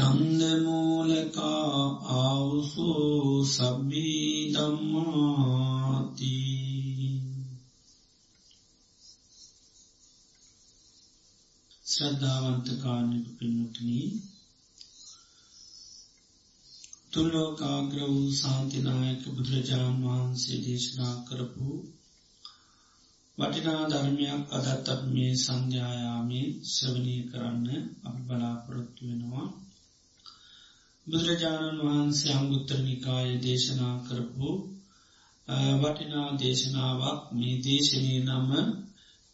චන්දමූලකා ආවුසෝ සබ්බී දම්මාති ශ්‍රද්ධාවන්තකාරණක පින්නටනී තුල්ලෝකාග්‍ර වූ සාන්තිනායක බුදුරජාණන් වහන්සේ දේශනා කරපු වටිනා ධර්මයක් අදත් අප මේ සංධ්‍යායාමේ ශ්‍රවනය කරන්න අප බලාපොරොත්තු වෙනවා. බුදුරජාණන් වහන්සේ අංගුත්තර නිකාය දේශනා කරපු වටිනා දේශනාවක් මේ දේශනය නම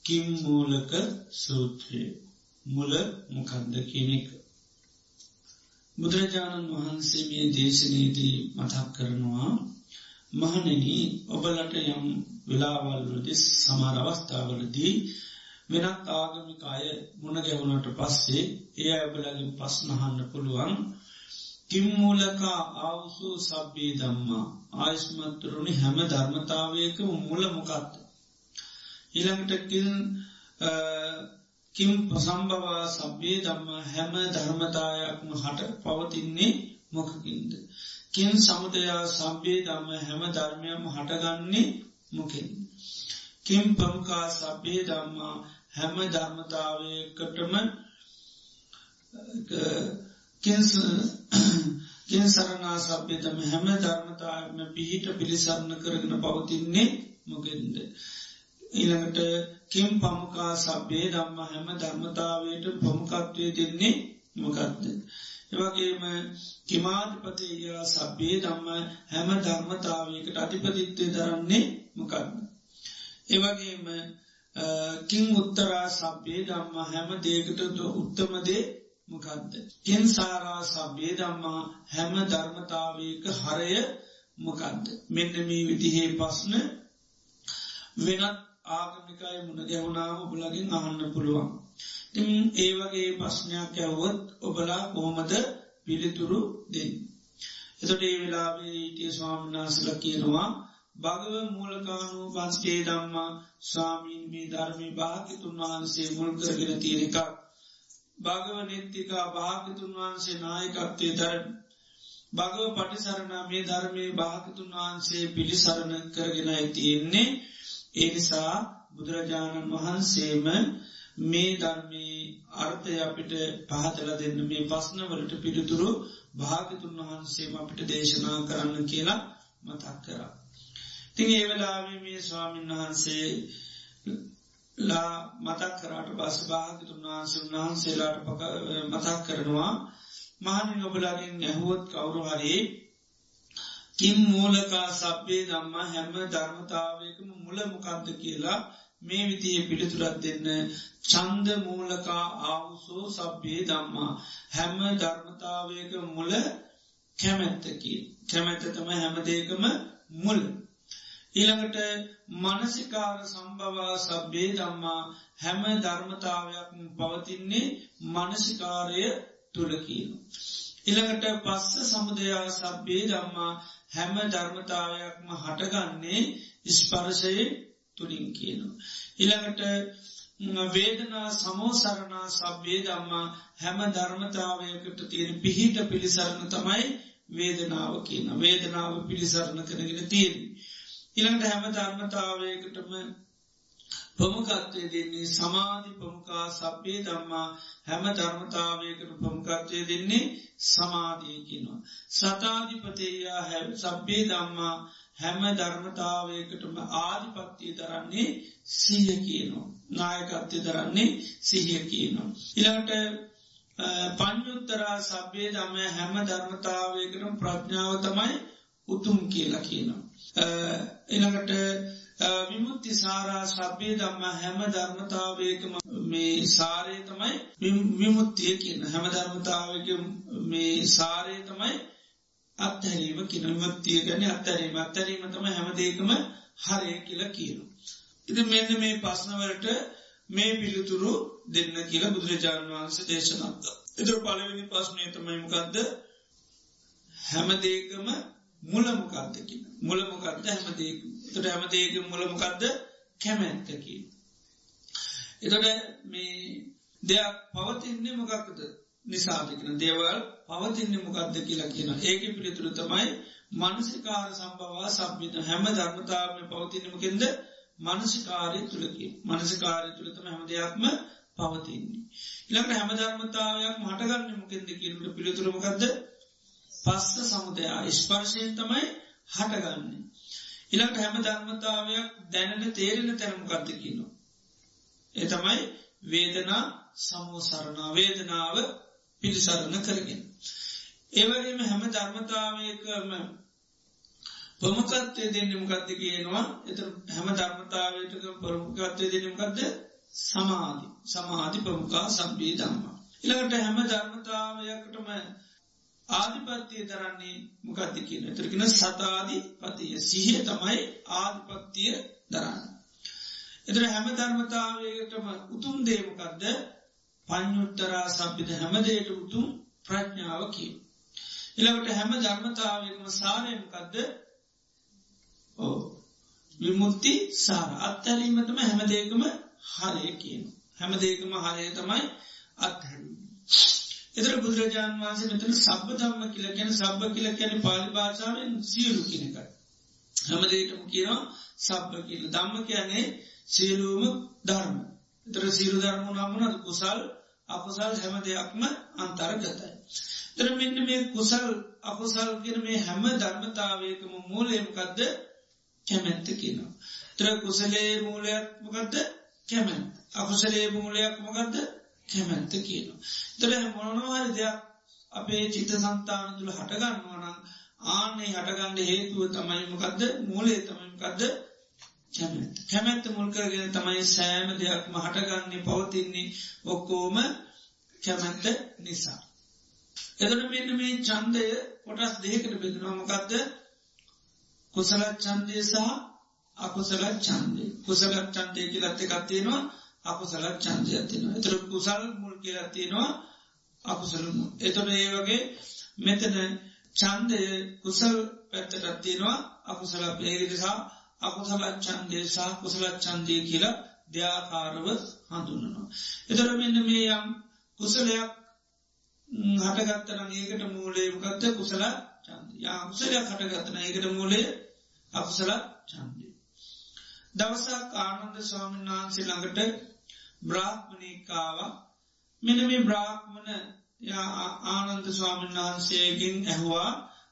කිම්මූලක සූත්‍රය. මුල මොකක්ද කෙනෙක බුදුරජාණන් වහන්සේ මේ දේශනයේදී මතක් කරනවා මහනෙන ඔබලට යම් වෙලාවල්ලද සමාර අවස්ථාවලදී වෙනත් ආගමික අය මුණ ගැවුණට පස්සේ ඒ ඇබලගින් පස්නහන්න පුළුවන් කිම්මූලකා ආවුසු සබ්බී දම්මා ආයිස්මත්තුරුණි හැම ධර්මතාවයක මුල මොකක්ද. ඉළඟට කිම් පසම්භවා සබ්බේ දම්ම හැම ධර්මතායක්ම හට පවතින්නේ මොකකින්ද. කින් සමුදයා සබ්බේ දම්ම හැම ධර්මයම හටගන්නේ මොකින්. කිම් පමකා සබ්බේ දම්මා හැම ධර්මතාවයකටම කින් සරනා සබ්‍යතම හැම ධර්මතාවම පිහිට පිළිසරණ කරගෙන පවතින්නේ මොකෙන්ද. ඊළඟට කිම් පමකා සබ්බේ දම්ම හැම ධර්මතාවයට ප්‍රමුකත්වය දෙන්නේ මොකක්ද. එවගේම කිමාධිපතියා සබ්බේ දම්ම හැම ධර්මතාවයකට අධිපතිත්වය දරන්නේ මොකක්ද. එවගේම කින් උත්තරා සබ්බේ දම්ම හැම දේකට උත්තමදේ මොකක්ද. ඉන්සාරා සබ්බේ දම්මා හැම ධර්මතාවයක හරය මොකක්ද. මෙන්න මේ විදිහේ පස්න වෙනත් ආගමිකයි මුණ ගැවුණාම ඔබලගින් අහන්න පුළුවන්. ඉතින් ඒ වගේ ප්‍රශ්නයක් ඇවොත් ඔබලා කොහොමද පිළිතුරු දෙන්න. එතොට ඒ වෙලාවේ ඊටිය ස්වාමිනාසල කියනවා භගව මූලකානු පන්ස්කේ දම්මා ස්වාමීන් මේ ධර්මි භාගිතුන් වහන්සේ මුල් කරගෙන තියෙනෙකක් භාගව නිත්තිකා භාගතුන් වහන්සේ නායකත්වය දරන භගව පටිසරණ මේ ධර්මය භාගතුන් වහන්සේ පිළිසරණ කරගෙන ඇතියෙන්නේ ඒනිසා බුදුරජාණන් වහන්සේම මේ ධර්මී අර්ථය අපිට පහතල දෙන්න මේ පස්නවලට පිළිතුරු භාගතුන් වහන්සේම අපිට දේශනා කරන්න කියලා මතක් කරා. තිං ඒවෙලාවේ මේ ස්වාමීන් වහන්සේ ලා මතක් කරාට බස් භාගතුන් වහන්සේ උන්වහන්සේලාට පක මතක් කරනවා මහනි නොබලාගෙන් ඇහුවොත් කවුරු හරි කින් මූලකා සබ්බේ දම්ම හැම ධර්මතාවයකම මුල මොකක්ද කියලා මේ විතිය පිළිතුරත් දෙන්න. චන්ද මූලකා ආවුසෝ සබ්බේ දම්මා හැම ධර්මතාවයක මුල කැමැත්තකි කැමැත්ත තම හැමදේකම මුල්. ඊළඟට මනසිකාර සම්භවා සබ්බේ දම්මා හැම ධර්මතාවයක් පවතින්නේ මනසිකාරය තුළකීනු. ඉළඟට පස්ස සමුදයා සබ්බේ දම්මා හැම ධර්මතාවයක්ම හටගන්නේ ස්පර්ශයේ තුළින් කියනු. ඉළඟට වේදනා සමෝසරණා සබ්බේ දම්මා හැම ධර්මතාවයකට තියෙන පිහිට පිළිසරණ තමයි වේදනාව කියන වේදනාව පිළිසරණ කරගෙන තියෙන. ඉළඟට හැම ධර්මතාවයකටම ප්‍රමුකත්වය දෙන්නේ සමාධි ප්‍රමුකා සබ්බේ දම්මා හැම ධර්මතාවයකට ප්‍රමුකත්වය දෙන්නේ සමාධයකිනවා. සතාධිපතයා හැ සබ්බේ දම්මා හැම ධර්මතාවයකටම ආධිපත්තිය දරන්නේ සිය කියනවා. නායකත්වය දරන්නේ සිහිය කියනවා. ඉළඟට පං්යුත්තරා සබ්බේ දම හැම ධර්මතාවයකටම ප්‍රඥාව තමයි උතුම් කියලා කියනවා. එළඟට විමුත්ති සාරා සබ්බේ දම්ම හැම ධර්මතාවයකම මේ සාරය තමයි විමුත්තිය කියන හැම ධර්මතාවක මේ සාරය තමයි අත්හැරීම කියන මුත්තිය ගැන අත්හැරීම අත්හැරීම තම හැමදේකම හරය කියල කියනු. ඉති මෙන්න මේ පස්නවලට මේ පිළිතුරු දෙන්න කියලා බුදුරජාණන් වහන්සේ දේශනක්ද. එතුර පලවෙනි පස්්නය තමයිමකක්ද හැමදේකම මුලමකක්ද කියන. මුලමකක්ද හැමදේක තොට හැමදේක මුලමකක්ද කැමැත්තකි. එතොට මේ දෙයක් පවතින්නේ මොකක්ද? නිසාධකන දේවල් පවතින්නේ මොකක්ද කියලා කියන ඒක පිළිතුරු තමයි මනසිකාර සම්බවා සබ්ිත හැම ධර්මතාවම පවතිනමකින්ද මනසිකාරය තුළකි මනසිකාරය තුළතම හැම දෙයක්ම පවතින්නේ. ඉළඟ හැම ධර්මතාවයක් මටගන්න මොකින්ද කියනට පිළිතුරමකක්ද පස්ස සමුදයා ස්පර්ශයෙන් තමයි හටගන්නේ. ඉළඟ හැම ධර්මතාවයක් දැනට තේරෙන තැනමකක්ද කියනවා. එතමයි වේදනා සමෝසරණා වේදනාව පිළිසරණ කරගෙන. ඒවගේම හැම ධර්මතාවයකම ප්‍රමුකත්වය දෙන්නමකක්ද කියනවා එත හැම ධර්මතාවයට ප්‍රමුකත්වය දෙන්නමකක්ද සමාධි සමාධි ප්‍රමුඛා සබ්බී දම්ම. ඉළඟට හැම ධර්මතාවයකටම ආධිපත්තිය දරන්නේ මොකක්ද කියන තරකින සතාධි පතිය සිහිය තමයි ආධිපත්තිය දරන්න. එතර හැම ධර්මතාවයටම උතුම් දේමකක්ද පඥුත්තරා සබ්ිත හැමදේට උතුම් ප්‍රඥාවකි. එලවට හැම ධර්මතාවයකම සාරයමකක්ද ඕ විමුත්ති සාර අත්හැරීමටම හැමදේකම හරය කියන. හැමදේකම හරය තමයි අත්හැරීම. එතර බුදුරජාණන් වහන්සේ මෙතන සබ්බ ධම්ම කියල ගැන සබ්බ කියල කැන පාලි භාෂාවෙන් සියලු කියනක. හැමදේටම කියනවා සබ්බ කියල ධම්ම කියන්නේ සියලූම ධර්ම. එතර සිරු ධර්ම නම්මනද කුසල් අකුසල් හැම දෙයක්ම අන්තර්ගතයි. තර මෙන්න මේ කුසල් අකුසල් කියන මේ හැම ධර්මතාවයකම මූලයමකක්ද කැමැත්ත කියනවා. තර කුසලේ මූලයක් මොකක්ද කැමැත් අකුසලේ මූලයක් මොකක්ද කැමැත්ත කියනවා. තර මොනවාහරි දෙයක් අපේ චිත සන්තාන තුළ හටගන්නවනම් ආනේ හටගන්න හේතුව තමයිමකක්ද මූලේ තමයිමකක්ද කැමැත් කැමැත්ත. මුල්කරගෙන තමයි සෑම දෙයක් මහටගන්නේ පවතින්නේ ඔක්කෝම කැමැත්ත නිසා. එතන මෙන්න මේ චන්දය කොටස් දෙකට බෙදනවාමකක්ද කුසලත් චන්දය සහ අකුසලත් චන්දය කුසලත් චන්දය කියලත්ත එකත්තියෙනවා අකුසලත් චන්දය තිනවා එතර කුසල් මුල් කියලත්තියෙනවා අකුසලමු එතොට ඒ වගේ මෙතන චන්දය කුසල් පැත්තටත්තියෙනවා අකුසල පේරිදිසා අකුසලත් චන්දය සහ කුසලත් චන්දය කියලා දෙයාකාරව හඳුන්නනවා. එතර මෙන්න මේ යම් කුසලයක් හටගත්තන ඒකට මූලේමකත්ත කුසල චන්ද යාකුසලයක් හටගත්තන ඒකට මූලේ අකුසල චන්දය. දවසක් ආනන්ද ස්වාමීන් වහන්සේ ළඟට බ්‍රාහ්මණිකාව මෙන මේ බ්‍රාහ්මණ ආනන්ද ස්වාමීන් වහන්සේගෙන් ඇහවා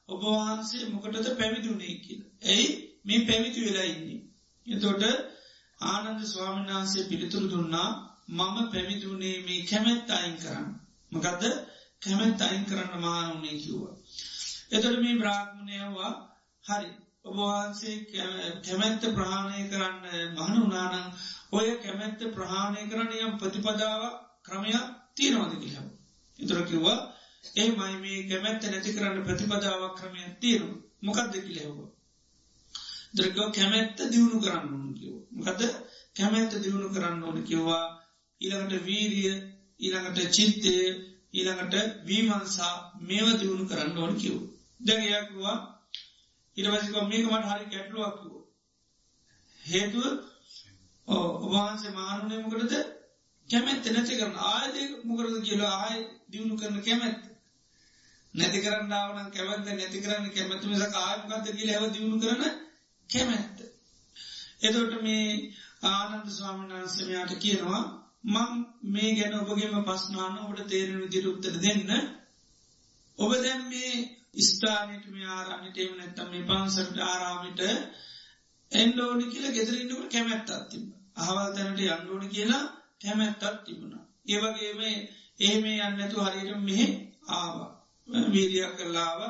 ඔබවහන්සේ මොකටද පැවිදුනේ කියල. ඇයි මේ පැවිති වෙලා ඉන්නේ. එතොට ආනන්ද ස්වාමීන් වහන්සේ පිළිතුරු දුන්නා මම පැවිදුනේ මේ කැමැත් අයින් කරන්න. මකදද කැමැත් අයින් කරන්න මහනුනේ කිව්වා. එතොට මේ බ්‍රාහ්මණයවා හරි ඔබවහන්සේ කැමැත්ත ප්‍රහාණය කරන්න මහන උනානං ඔය කැමැත්ත ප්‍රහාණය කරන්න යම් ප්‍රතිපදාව ක්‍රමයක් තියෙනවාද කියහව. එතුර කිව්වා ඒ මයි මේ කැමැත්ත නැති කරන්න ප්‍රතිපදාවක් ක්‍රමයක් තියෙනු මොකක්ද කිලෙව්වා. දරකව කැමැත්ත දියුණු කරන්න ඕන කිව. මකද කැමැත්ත දියුණු කරන්න ඕන කිව්වා ඊළඟට වීරිය ඊළඟට චිත්තය ඊළඟට වීමන්සා මේව දියුණු කරන්න ඕන කිව්. දැගයක්වා ඉරවසික මේකමට හරි කැටලුවක්කිව. හේතුව ඔබහන්සේ මානුනයමකටද කැමැත්ත නැති කරන ආයද මොකරද කියලා ආය දියුණු කරන කැමැත්ත. නැති කරන්න ආවන කැමැත්ත නැති කරන්න කැමැත්ත මිසක ආයමකක්ද කියලා හැව දියුණු කරන කැමැත්ත. එතොට මේ ආනන්ද ස්වාමනාන්සමයාට කියනවා මං මේ ගැන ඔබගේම පස්නාන ඔබට තේරෙන විදිර උත්තර දෙන්න ඔබ දැම් මේ ස්ථානයට මේ ආරාමිට එම නැත්තම් මේ පන්සට ආරාමිට එන්ඩෝනි කියලා ගෙදරන්නකට කැමැත්තත් තිබ අහවල් තැනට අන්ඩෝනි කියලා කැමැත්තත් තිබුණා. ඒවගේම එහෙම යන්නතු හරියට මෙහෙ ආවා වීරියක් කරලාව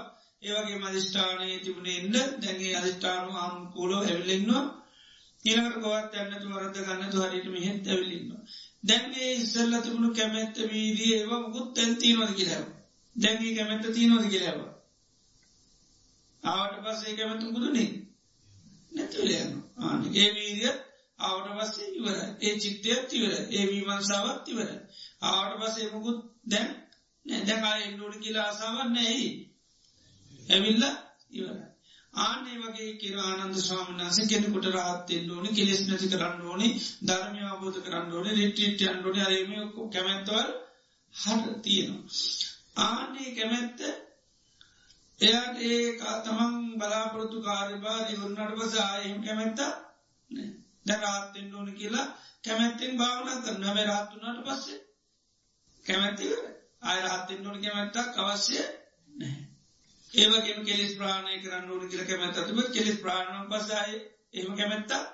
ඒවගේ මධිෂ්ඨානය තිබුණේ එන්න දැගේ අධිෂ්ඨානු අනුකූලෝ ඇවිලෙන්නවා ඊළකට ගොවත් යන්නතු වරද ගන්නතු හරියට මෙහෙත් ඇවිලින්නවා. දැන්ගේ ඉස්සල්ල තිබුණු කැමැත්ත වීදී ඒවා මුකුත් තැන්තිීනොද කියලව. දැන්ගේ කැමැත්ත තිීනොද කියලව. ආවට පස්සේ කැමැතු බුදුනේ නැතුලයන ආන ඒ වීරිය ආවට පස්සේ ඉවර ඒ චිත්තයත් ඉවර ඒ වීමන්සාවත් ඉවර ආවට පස්සේ මුකුත් දැන් දැකා එන්නඩ කියලා ආසාවන්න ඇයි ඇවිල්ල ඉවර ආනේ වගේ කිර ආනන්ද ස්වාමනාස කෙනෙකුට රහත්තෙන් ඕනි කෙලෙස් නැති කරන්න ඕනි ධර්මය අබෝධ කරන්න ඕනි රිටිට අන්ඩෝනි අරම කැමැත්තවල් හට තියෙනවා. ආනේ කැමැත්ත එයාට ඒ තමන් බලාපොරොත්තු කාර්යබා දිවරුණට පස ආයම කැමැත්ත දැරාත්තෙන් ඕන කියලා කැමැත්තෙන් භාවනා කරන්න හැබැ රාත්තුනාට පස්සේ කැමැතිවර අයරහත්තෙන් ඕන කැමැත්තක් අවශ්‍ය නැහැ. ඒවගේම කෙලෙස් ප්‍රාණය කරන්න ඕන කියල කැමැත්තතුම කෙලෙස් ප්‍රාණම් පසාය ඒම කැමැත්තා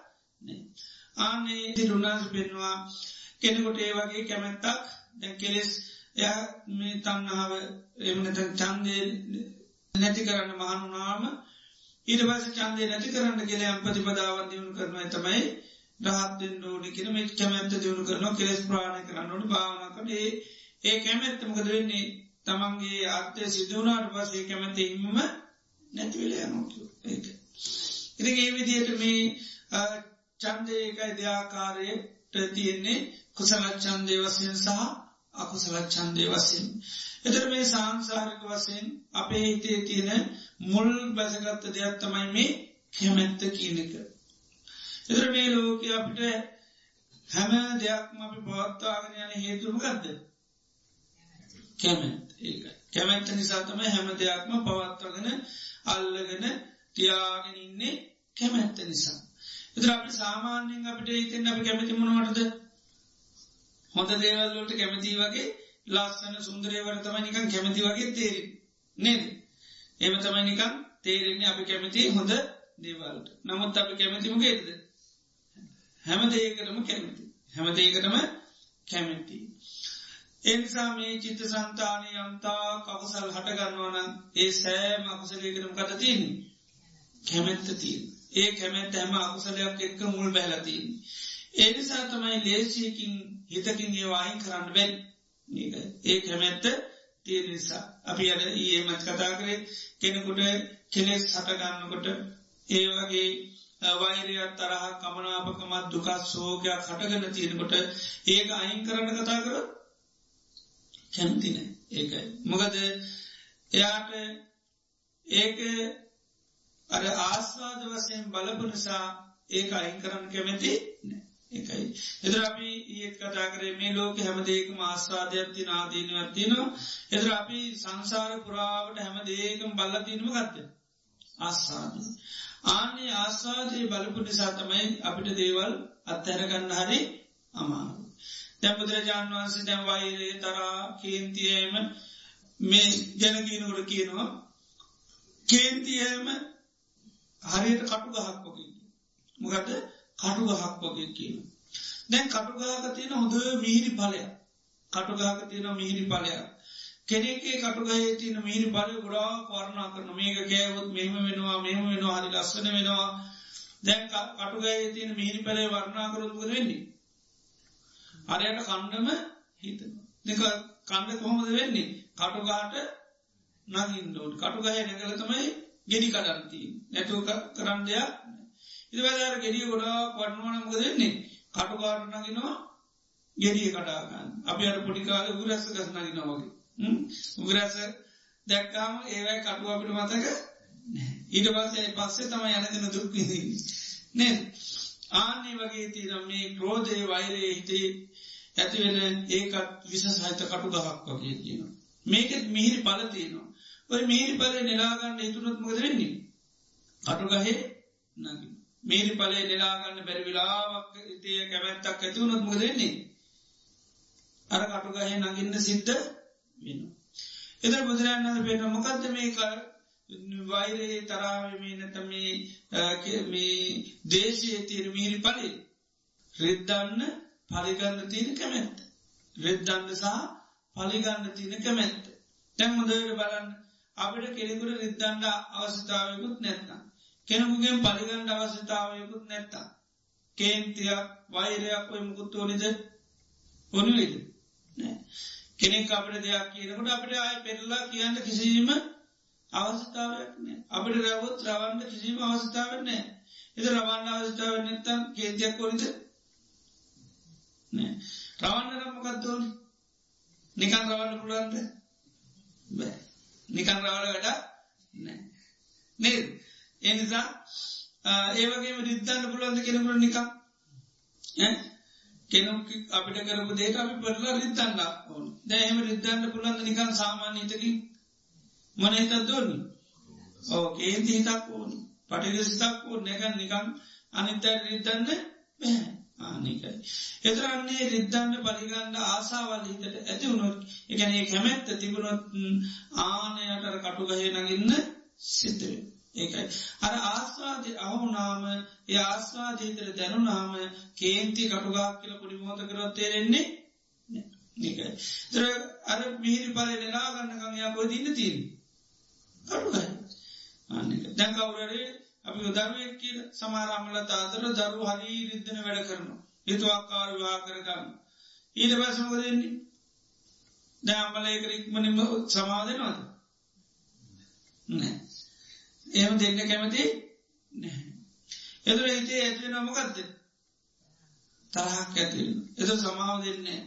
ආනේ තිරුණාස පෙන්වා කෙනෙකොට ඒ වගේ කැමැත්තක් දැ කෙලෙස් එය මේ තන්නාව එමනත චන්දය නැති කරන්න මහනුනාම ඊට පස චන්දය නැති කරන්න කෙල අම්පතිපදාවන් දියුණු කරනවා තමයි රහත්ෙන් ෝඩි කියන මේ කැමැත්ත දියුණු කරනවා කෙලෙස් ප්‍රාණය කරන්න ඕන භාවන කන ඒ ඒ කැමැත්තමකද වෙන්නේ තමන්ගේ අත්‍යය සිදුවනාට පසේ කැමැති ඉම්ම නැතිවෙල යනොතු ඒක. ඉති ඒ විදියට මේ චන්දයකයි දෙආකාරයට තියෙන්නේ කුසලත් චන්දය වසයෙන් සහ අකුසලත් චන්දය වසයෙන්. එතර මේ සංසාරක වසයෙන් අපේ හිතේ තියෙන මුල් බැසගත්ත දෙයක් තමයි මේ කැමැත්ත කියනක. එතර මේ ලෝක අපිට හැම දෙයක්ම අපි පවත්වාගෙන යන හේතුම ගත්ද. කැමැත් ඒක කැමැත්ත නිසා තම හැම දෙයක්ම පවත්වගෙන අල්ලගෙන තියාගෙන ඉන්නේ කැමැත්ත නිසා. එතර අපි සාමාන්‍යෙන් අපිට ඉතින් අපි කැමති මොනවටද හොඳ දේවල්ලට කැමති වගේ ලස්සන සුන්දරේවට තමයි නිකන් කැමති වගේ තේරෙන නේද. එම තමයි නිකන් තේරෙන්නේ අපි කැමති හොඳ දේවල්ට නමුත් අපි කැමතිමගේද හැම දේකටම කැමති. හැම දේකටම කැමැති. එනිසා මේ චිත්ත සන්තානය යම්තා කකුසල් හටගන්නවන ඒ සෑම අකුසලයකරම් කට තියන කැමැත්ත තිීන් ඒ කැමැත් ඇම අකුසලයක් එක්ක මුල් බැලතින්. ඒනිසා තමයි ලේසියකින් හිතකින් ඒවායින් කරන්න බැන් ඒ කැමැත්ත තිය නිසා අපි අද ඒ මත් කතා කරේ කෙනෙකුට කෙලෙස් හටගන්නකොට ඒ වගේ වෛරයක් තරහ කමනාපකමත් දුකත් සෝකයක් හටගන්න තියෙනකොට ඒක අයින් කරන්න කතා කරත් කැමතින ඒකයි. මොකද එයාට ඒක අර ආස්වාද වසයෙන් බලපු නිසා ඒක අයින් කරන්න කැමැති එකයි. එදර අපි ඒත් කතා කරේ මේ ලෝක හැමදේකම ආස්වාදයක්ති නාදීනවත්තිනවා එදර අපි සංසාර පුරාවට හැමදේකම් බල්ලතිීනම ගත්ත. ආස්වාද. ආනේ ආස්වාදය බලපු නිසා තමයි අපිට දේවල් අත්හැරගන්න හරි අමාරු. දැ බුදුරජාණන් වහන්සේ දැම් වෛරේ තරා කේන්තියම මේ ගැනගීනකට කියනවා කේන්තියම හරියට කටු ගහක් වගේ මොකද කටු ගහක් වගේ කියන. දැන් කටුගාක තියෙන හොඳ මිහිරි පලය කටුගාක තියෙන මිහිරි පලයක් කෙනෙක්ේ කටුගහේ තියන මිහිරි පලය ගොඩා වරණා කරන මේක කෑවොත් මෙම වෙනවා මෙම වෙනවා හරි ලස්සන වෙනවා. දැන් කටුගහේ තියෙන මිහිරි පලේ වර්ණා කරුතුක වෙන්නේ? අරයට කණ්ඩම හිතන දෙක කණ්ඩ කොහොමද වෙන්නේ? කටුගාට නගින්ඩෝන් කටුගහ නැකල තමයි ගෙඩි කඩන්ති නැතුව කරන්න දෙයක් ඉදවැදර ගෙඩිය ගොඩා වටනුවනමක දෙන්නේ කටුගාට නගෙනවා ගෙඩිය කටාගන්න අපි අර පොඩිකාල උරැස්ස ගස් නගිනවගේ උගරැස දැක්කාම ඒවයි කටුව අපිට මතක ඊට පස්සේ පස්සේ තම යනදන දුක්විදී නේ ආන්නේ වගේ තිනම් මේ ක්‍රෝධය වෛරයේ හිතේ ඇතිවෙන ඒකත් විස සහිත කටු ගහක් වගේ කියන. මේකෙත් මිහිරි පල තියෙනවා. ඔය මිහිරි පල නිලාගන්න හිතුනොත් මොද වෙන්නේ. කටුගහේ නගින්. මිහිරි පලේ නිලාගන්න බැරිවිලාවක් ඉතිය කැමැත්තක් ඇතිවුණොත් මොද වෙන්නේ. අර කටුගහේ නගින්න සිද්ධ වෙන. එද බුදුරන්න පෙන මොකක්ද මේ කර වෛරයේ තරාවමී නැතම මේ දේශය තීර මිහිරි පලේ රිද්දන්න පරිගන්න තියෙන කැමැත්ත. වෙද්දන්න සහ පලිගන්න තියෙන කැමැත්ත. තැන් හොදට බලන්න අපිට කෙනෙකුට රිද්දන්ඩ අවස්ථාවයකුත් නැත්නම්. කෙනෙකුගෙන් පලිගණ්ඩ අවස්ථාවයකුත් නැත්තා. කේන්තියක් වෛරයක් ඔය මුකුත් ඕනිද ඔනුවේද කෙනෙක් අපට දෙයක් කියනකට අපට ආය පෙරල්ලා කියන්න කිසිීම අවස්ථාවක් නෑ. අපට රැවොත් රවන්න කිසිීම අවස්ථාවක් නෑ. එද රවන්න අවස්ථාව නැත්තම් කේතියක් කොරිද නෑ. රවන්න රම්මකත්තුවන නිකන් රවන්න පුළුවන්ද? බෑ. නිකන් රවල වැඩ නෑ. නේද? එනිසා ඒවගේ රිද්ධන්න පුළුවන්ද කෙනකුට නිකම් කෙනු අපිට කරපු දේට අපි පරලා රිත්තන්න ඕන. දැහෙම රිද්ධන්න පුළන්ද නිකන් සාමාන්‍ය හිතකින්? මන හිතත් දොන්න ඕ ඒති හිතක් ඕන. පටිගසිතක් ඕ නැකන් නිකම් අනිතට රිද්ධන්න බැහැ. ආනිකයි. එතරන්නේ රිද්ධන්න පරිගන්න ආසාවල් හිතට ඇති වුණොත් එකනේ කැමැත්ත තිබුණොත් ආනයටර කටුගහය නගන්න සිද්ධවේ. ඒකයි. අර ආස්වාදය අහුනාම ඒ ආස්වාදීතර දැනුනාම කේන්ති කටුගාක් කියල පුඩි මෝත කරොත් තේරෙන්නේ ඒකයි. තර අර මිහිරි පල නෙලාගන්නකං යා කොයි දින්න තිීන් කටුගයි දැන් කවුරරේ අපි දරුවෙක් කියල සමාරාමල තාතර දරු හරි රිද්ධන වැඩ කරනු. හිතුවක්කාර විවා කරගන්න. ඊට පැසමක දෙන්නේ දෑම්බල ඒකරික්මනිම සමාධනවාද නෑ එහම දෙන්න කැමති එතුර හිතේ ඇතිවෙන මොකක්ද තරහක් ඇති එතු සමාව දෙන්නේ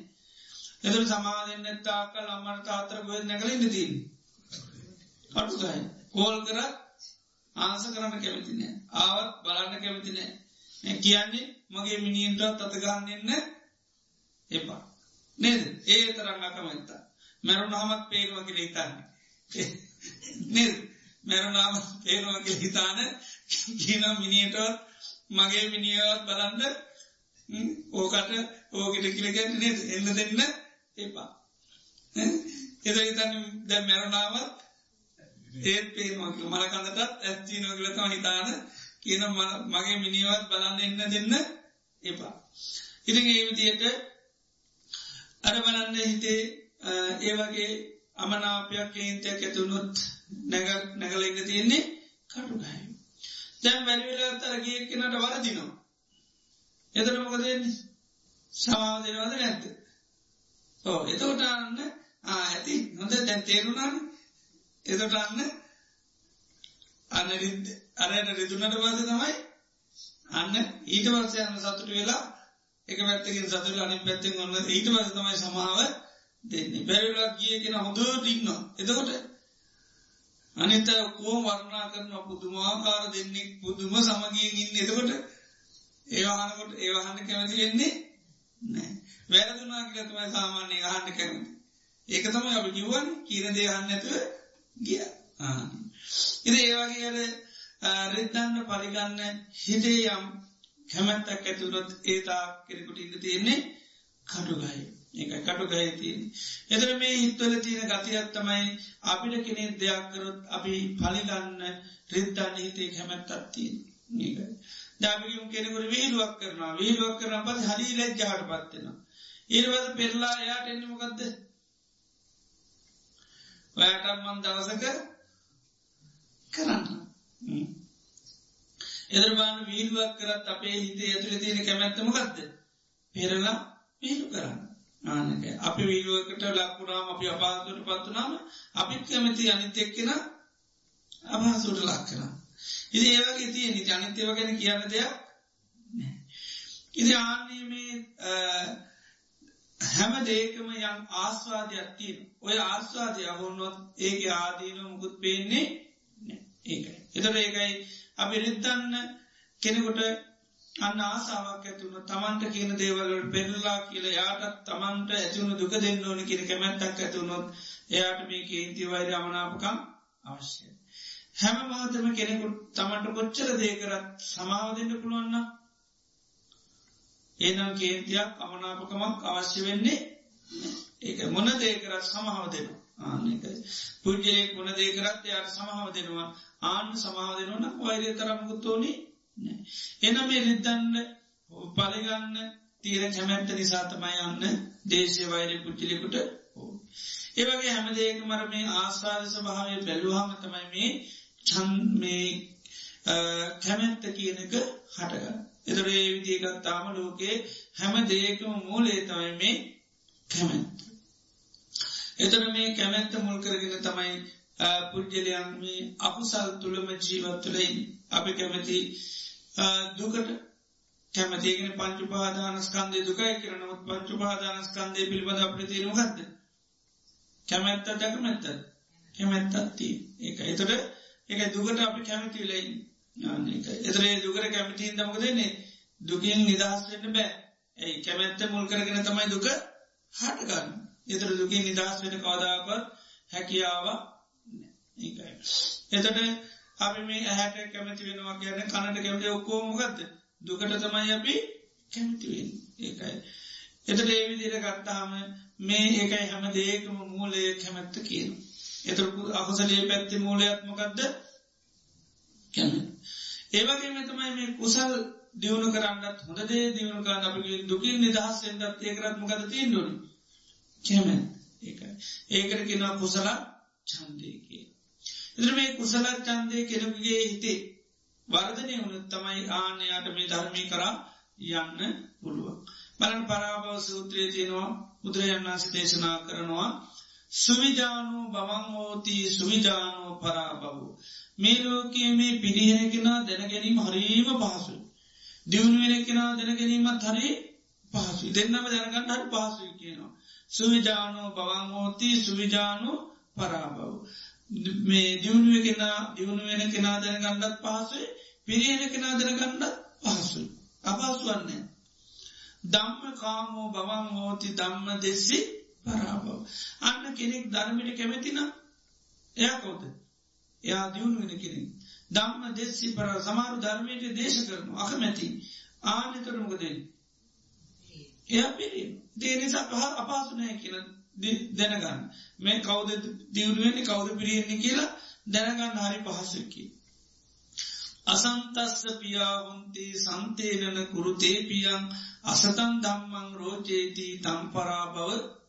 එතුර සමාව දෙන්න තාකල් අම්මට තාතර ගොය නැකලින් දී කටුගයි කෝල් කර ආස කරන්න කැමතිනෑ ආවත් බලන්න කැමතිනෑ කියන්නේ මගේ මිනිියන්ට අතගන්නන්න එපා. නේද? ඒ තරන්න අකමැත්තා. මැරුණ හමත් පේරුව කියෙ හිතන්න. නේද? මැරුණාම පේරුව කියෙ හිතාන කියන මිනිටවත් මගේ මිනිියවත් බලන්ද ඕකට ඕකට කිලගැට නේද? එන්න දෙන්න එපා. එද හිතන්න දැ මැරුණාවත් ඒත් පේනවාක මලකඳටත් ඇත්ති නොගලතම හිතාන කියන මගේ මිනිවත් බලන්න එන්න දෙන්න එපා. ඉතින් ඒ විදියට අර බලන්න හිතේ ඒ වගේ අමනාපයක් කේන්තයක් ඇතුනුත් නැග නැගල ඉන්න තියෙන්නේ කටුගයි. දැන් වැැනිවෙලා තරගේ කෙනට වරදිනවා. එතන මොකදන්නේ සමාදනවද නැත්ත. ඕ එතකොට අන්න ඇති හොඳ දැන් තේරුණාන එතට අන්න අන්න අරයට රිදුනට පස තමයි අන්න ඊට වර්සය අන්න සතුට වෙලා එක පැත්තකින් සතුර අනි පැත්තෙන් ඔන්න ඊට වස තමයි සමාව දෙන්නේ බැරිලක් ගිය කෙන හොඳ ටික්නවා එතකොට අනිත කෝ වර්ණා කරන පුදුමාකාර දෙන්නෙක් පුදුම සමගියෙන් ඉන්න. එතකොට ඒවාහනකොට ඒවාහන්න කැමති වෙන්නේ නෑ වැරදුනා කියල තමයි සාමාන්‍ය ආහන්න කැමති. ඒක තමයි අප කිව්වන් කියීන දේහන්න ඇතුව ගිය. ඉද ඒවාගේල රිද්දන්න පරිගන්න හිතේ යම් කැමැත්තක් ඇතුරත් ඒතා කෙරෙකුට ඉන්න තියෙන්නේ කටුගයි ඒක කටුගය තියෙන එතර මේ හිත්වල තියෙන ගතියක් තමයි අපිට කෙනෙ දෙයක් කරොත් අපි පලිගන්න රිද්දන්න හිතේ කැමැත්තක් තියෙන ඒකයි දැමියුම් කෙනෙකුට වීලුවක් කරනවා. වීලුවක් කරන පත් හරි ලැජ්ජාට පත්වෙනවා ඒවද පෙරලා එයාට එන්නමකක්ද ඔයාටම්මන් දවසක කරන්න. එදරබාන වීල්ුවක් කරත් අපේ හිතේ ඇතුළ තියෙන කැමැත්තමකක්ද පෙරලා වීලු කරන්න. ආනක අපි වීලුවකට ලක්පුරාම අපි අපාතුට පත්තුනාම අපිත් කැමති අනිත් එක්කෙන අභාසුට ලක් කරන්න ඉදි ඒවගේ තිය නි අනිත්‍යව ගැන කියන්න දෙයක් ඉදි ආන්නීමේ හැම දේකම යම් ආස්වාදයක් තිීන ඔය ආස්වාදය අහුන්නොත් ඒක ආදීන මුකුත් පේන්නේ ඒකයි. එතට ඒකයි අපි රිත්තන්න කෙනෙකොට අන්න ආසාාවක් ඇතුුණ තමන්ට කියන දේවලට පෙරලා කියල යාටත් තමන්ට ඇතිවුණු දුක දෙන්න ඕන කියන කැමැත්තක් ඇතුුණොත් එයාට මේ කේන්ති වෛර අමනාපකම් අවශ්‍යය. හැම මහතම කෙනෙකුට තමන්ට කොච්චර දේකරත් සමාව දෙන්න පුළුවන්න ඒනම් කේන්තියක් අමනාපකමක් අවශ්‍ය වෙන්නේ ඒක මොන දේකරත් සමහාව දෙනවා. ආනකයි පුද්ජලෙක් ගුණ දේකරත් යාට සමහාව දෙනවා ආන්න සමාව දෙනවන වෛරය තරම්ගුත්තෝනි එන මේ රිද්දන්න පලිගන්න තීර කැමැත්ත නිසාතමයි යන්න දේශය වෛරය පුච්චිලිකුට ඒවගේ හැමදේක මර මේ ආස්වාද ස්භාවය බැලුවහම තමයි මේ චන් මේ කැමැත්ත කියනක හටගන්න. එතරේ විදිකත් තාම ලෝකේ හැම දේකම මූලේ තමයි මේ කැමැත්ත. එතන මේ කැමැත්ත මුල් කරගෙන තමයි පුද්ගලයන් මේ අකුසල් තුළම ජීවත්තුලයින් අපි කැමති දුකට කැමතිගෙන පංචු පාදානස්කන්දය දුකයි කරනවත් පංචු පාදානස්කන්දය පිළිබඳ අපට තේරුමගත්ද කැමැත්ත දැකමැත්ත කැමැත්තත්ති ඒක එතට එක දුකට අපි කැමතිලයි එතරේ දුකට කැමතිීන් දමක දෙන්නේ දුකින් නිදහස්වෙන්න බෑ. ඇයි කැමැත්ත මුල් කරගෙන තමයි දුක හටගන්න. එතර දුකින් නිදහස් වෙන කවදාපත් හැකියාව ඒකයි. එතට අපි මේ ඇහැට කැමති වෙනවා කියන කනට කැමති ඔක්කෝමගත්ත දුකට තමයි අපි කැමතිවෙන් ඒකයි. එතට ඒවිදිර ගත්තාම මේ ඒකයි හැම දේකම මූලය කැමැත්ත කියන එතරකු අකුසලේ පැත්ති මූලයක්මකක්ද කැන ඒවගේ මෙතමයි මේ කුසල් දියුණු කරන්නත් හොඳදේ දියුණු කරන්න අපි දුකින් නිදහස් එෙන්දත් ඒකරත්මකද තිීන්ඩුවනි කැමැ ඒකයි. ඒකට කෙනවා කුසල චන්දයකේ එතර මේ කුසල චන්දය කෙනකුගේ හිතේ වර්ධනය වුණත් තමයි ආනයාට මේ ධර්මී කරා යන්න පුළුවන්. බලන් පරාභව සූත්‍රයේ තියෙනවා බුදුරජන් වන්ස දේශනා කරනවා සුවිජානු බවංහෝති සුවිජානෝ පරාබවු. මේ ලෝකයේ මේ පිරිහෙනකෙනා දැනගැනීම හරීම පහසු. දියුණුවෙන කෙනා දැනගැනීමත් හරි පහසු දෙන්නම දැනගන්න හරි පහසු කියනවා. සුවිජානෝ බවංහෝති සුවිජානු පරාබවු. මේ දියුණුව කෙනා දියුණු වෙන කෙනා දැනගන්නත් පහසුයි පිරිහෙන කෙනා දැනගන්නත් පහසුයි. අපහසු වන්නේ. දම්ම කාමෝ බවන් හෝති දම්ම දෙස්සි පරාබව. අන්න කෙනෙක් ධර්මිට කැමැතින එයා කෝද. එයා දියුණු වෙන කෙනෙක්. දම්ම දෙස්සි පර සමාරු ධර්මයට දේශ කරනු අකමැති ආනතරමකදේ. එයා පිරි දේනිසා පහ අපහසුනය කියන දැනගන්න මේ කවද දියුණුවෙන්නේ කවද පිරියෙන්නේ කියලා දැනගන්න හරි පහසකි. අසන්තස්ස පියාවුන්ති සන්තේරන කුරුතේපියන් අසතන් දම්මං රෝජේති තම්පරාබව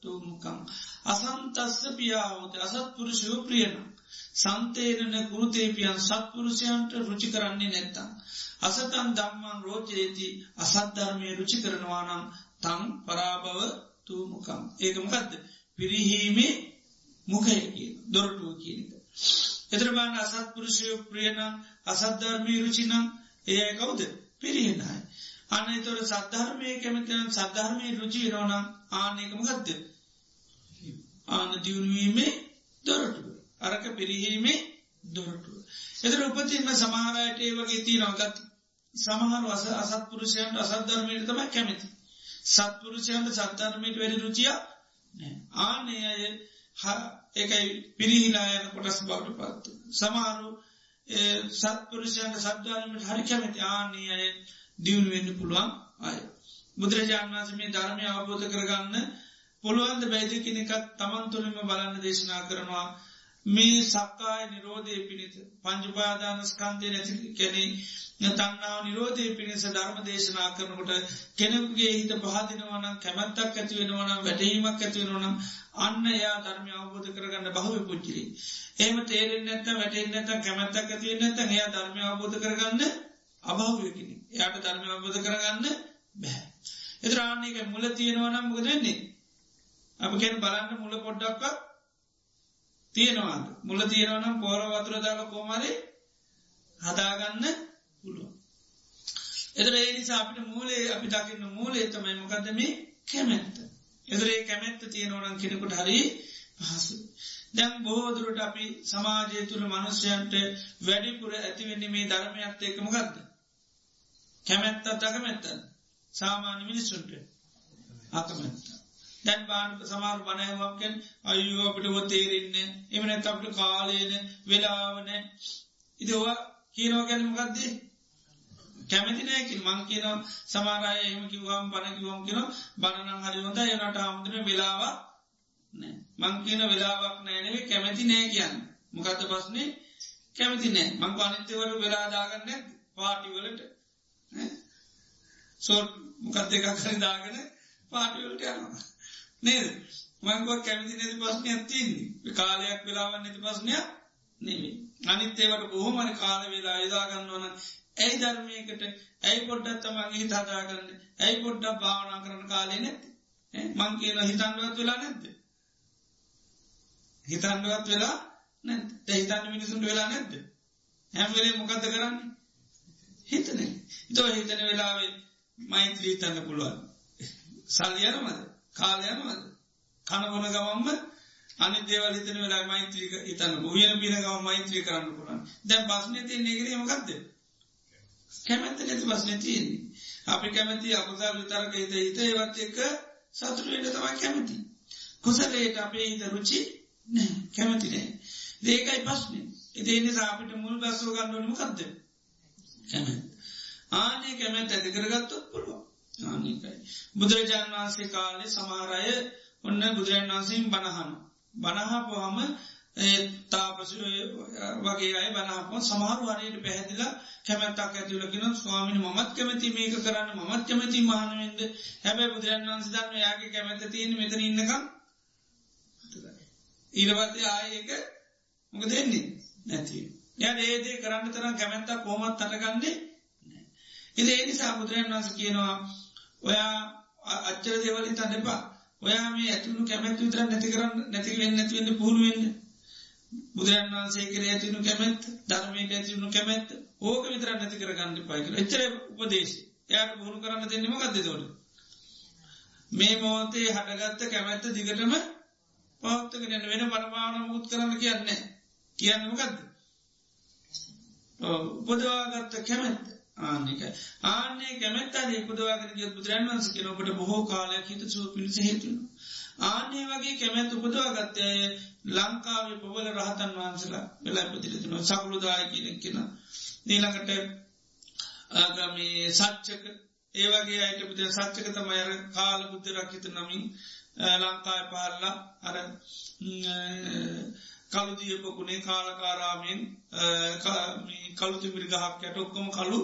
තුමුකං. අසන්තස්ස පියාවත අසත්පුරුෂයෝ ප්‍රියන. සන්තේරන කුරුතේපියන් සත්පුරුෂයන්ට රුචි කරන්නේ නැත්තං. අසතන් දම්මං රෝජේති අසද්ධර්මය රුචි කරනවානම් තම් පරාභව තුමුකම් ඒකමකක්ද පිරිහීමේ මුකය කියන දොරටුව කියනක. එතරබාන අසත්පුරුෂයෝ ප්‍රියනම් අසද්ධර්මී රුචිනම් ඒ කවුද පිරිහෙනයි. අන්න තොර සද්ධර්මය කැමතින සද්ධර්මය රුචි රෝනම් ආනකම ගත්ද. ආන දියුණුවීමේ දොරටුව. අරක පිරිහීමේ දොරටුව. එතර උපතින්ම සමහරයට ඒ වගේ තිීනවගත් සමහර වස අසත්පුරුෂයන්ට අසද්ධර්මයට තම කැමති. සත්පුරුෂයන්ට සද්ධර්මයට වැඩි රුචිය ආනේ අය ඒකයි පිරිහිලායන කොටස් බවට පත්තු. සමාරු සත්පුරුෂයන්ට සද්ධර්මයට හරි කැමති ආනේ අය දියුණුවෙන්න පුළුවන් අය. බුදුරජාණන් වන්ස මේ ධර්මය අවබෝධ කරගන්න පුළුවන්ද බැයිද කෙනෙකත් තමන් තුළින්ම බලන්න දේශනා කරනවා මේ සක්කාය නිරෝධය පිණිත පංජුපාදානස්කන්දය නැති කැනෙ තන්නාව නිරෝධය පිණිස ධර්ම දේශනා කරනකොට කෙනෙකුගේ හිත පහදිනවනම් කැමැත්තක් ඇතිවෙනවනම් වැටහීමක් ඇතිවෙනවනම් අන්න යා ධර්මය අවබෝධ කරගන්න බහව පුච්චිරි. ඒම තේරෙන් නැත වැටෙන් නැත කැමැත්තක් ඇතිවෙන නැත එයා ධර්මය අවබෝධ කරගන්න අභාවයකිනි. එයාට ධර්මය අවබෝධ කරගන්න බැහැ. එතරාන්නේක මුල තියෙනවනම් මුග දෙන්නේ. අප කෙන් බලන්න මුල පොඩ්ඩක්ක් තියෙනවාද මුල තියෙනවනම් පෝර වතුර දාල කෝමරි හදාගන්න පුළුව. එදර ඒ නිසා අපිට මූලේ අපි දකින්න මූලේ තමයි මොකද මේ කැමැත්ත. එදරේ කැමැත්ත තියෙනවනම් කෙනෙකුට හරි පහසු. දැම් බෝදුරට අපි සමාජය තුළ මනුස්්‍යයන්ට වැඩිපුර ඇතිවෙන්නේ මේ ධර්මයක්ත් එකම ගත්ද. කැමැත්තත් අකමැත්තන් සාමාන්‍ය මිනිස්සුන්ට අකමැත්ත. දැන් බාන සමාර බණයවක්කෙන් අයුව අපිට ඔ තේරෙන්න එමනත් අපට කාලයන වෙලාවන ඉදවා කියනෝ ගැනමකක්දේ කැමති නෑකින් මං කියන සමාරය එම කිව්වාම් බණකිවම් කියෙන බණනං හරි හොඳ එනට හමුදුන වෙලාව මං කියන වෙලාවක් නෑනවේ කැමැති නෑ කියන්න. මොකක්ද පස්නේ කැමති නෑ. මං පනිත්‍යවර වෙලාදාගන්න පාටිවලට සෝට් මොකක් දෙකක් හරි දාගෙන පාටිවලට යනවා. නේද? මංගො කැමති නැති ප්‍රශ්නයක් තියන්නේ. කාලයක් වෙලාවන් නැති ප්‍රශ්නයක් නෙවේ අනිත්තේවට බොහොමන කාල වෙලා යදාගන්නවන ඇයි ධර්මයකට ඇයි පොඩ්ඩත් තමන්ගේ හිත හදාගන්න ඇයි පොඩ්ඩක් භාවනා කරන කාලය නැති මං කියන හිතන්ඩුවත් වෙලා නැද්ද? හිතන්ඩුවත් වෙලා නැ හිතන්න මිනිසුන්ට වෙලා නැද්ද? හැම්වෙලේ මොකක්ද කරන්නේ? හිතන. තෝ හිතන වෙලාවේ මෛත්‍රී තන්න පුළුවන්. සල්ලියනමද කාලයනමද කනගොන ගවම්ම අනි දේවල් හිතන වෙලා මෛත්‍රීක ඉතන්න උයන පින ගව මෛත්‍රී කරන්න පුළන් දැන් බස්නති නෙගරේ මොකක්ද කැමැත්ත නැති බස්න තියන්නේ? අපි කැමැති අපසල් විතරක හිත හිත ඒවත් එක්ක සතුරයට තමයි කැමති. කුසලයට අපේ හිත රුචි නෑ කැමති නෑ දේකයි පස්්න ඉතිේනි සාපිට මුල් බස්සෝ ගන්නවනම කක්ද කැමැත් ආනේ කැමැත් ඇති කරගත්තොත් පුළුව ආනිකයි බුදුරජාණන් වහන්සේ කාලේ සමාරය ඔන්න බුදුරජන් වහන්සේම් බණහන. බණහාපුහම තාපසු වගේ අය බනාප සමහරු හරයට පැහැදිලා කැමැත්තක් ඇතිවලකින ස්වාමිනි මත් කැමති මේක කරන්න මත් කැමති මානවෙන්ද හැබැ බුදුරන් වන්ස දන්න යාගේ කැමැත තියෙන මෙතන ඉන්නකම්. ඊරවත්තේ ආයක මොක දෙන්නේ නැති ය ඒදේ කරන්න තරම් කැමැත්තක් කෝමත් අටගන්නේ ඉද ඒනිසා බුදුරන් වන්ස කියනවා ඔයා අච්චර දෙවලින් තන්න එපා. ඔයා මේ ඇතුළු කැමැත් විතර නැති කරන්න නැතිවෙන්න නැතිවෙන්න පුහුණුවෙන්න බුදුරන් වන්සේ කර ඇතිනු කැමැත් ධර්මයට ඇතිවුණු කැමැත් ඕක විතර නැති කරගන්න පයිකල එච්චර උපදේශ යාට පුහුණු කරන්න දෙන්නම ගත්ද තොට මේ මෝතේ හටගත්ත කැමැත්ත දිගටම පවත්තකන වෙන පරමාණ මුත් කරන්න කියන්නේ කියන්නමකක්ද උපදවාගත්ත කැමැත්ත. ආනික ආනේ කැමැත්තාද පුදවාගෙන ගිය බුදුරන් වන්ස කෙන ඔබට බොහෝ කාලයක් හිත සූ පිණිස හේතුන ආනේ වගේ කැමැත් උපදවාගත්තය ලංකාවේ පොවල රහතන් වහන්සලා වෙලා පතිරතින සකළුදාය කියනෙක් කියෙන නීළඟට ආගමේ සච්චක ඒවගේ අයට පුද සච්චක තමයි අර කාල බුද්ධ රක්හිත නමින් ලංකාය පහල්ලා අර කළුදියපකුණේ කාලකාරාමෙන් කළුතිමිරි ගහක් යට ඔක්කොම කලු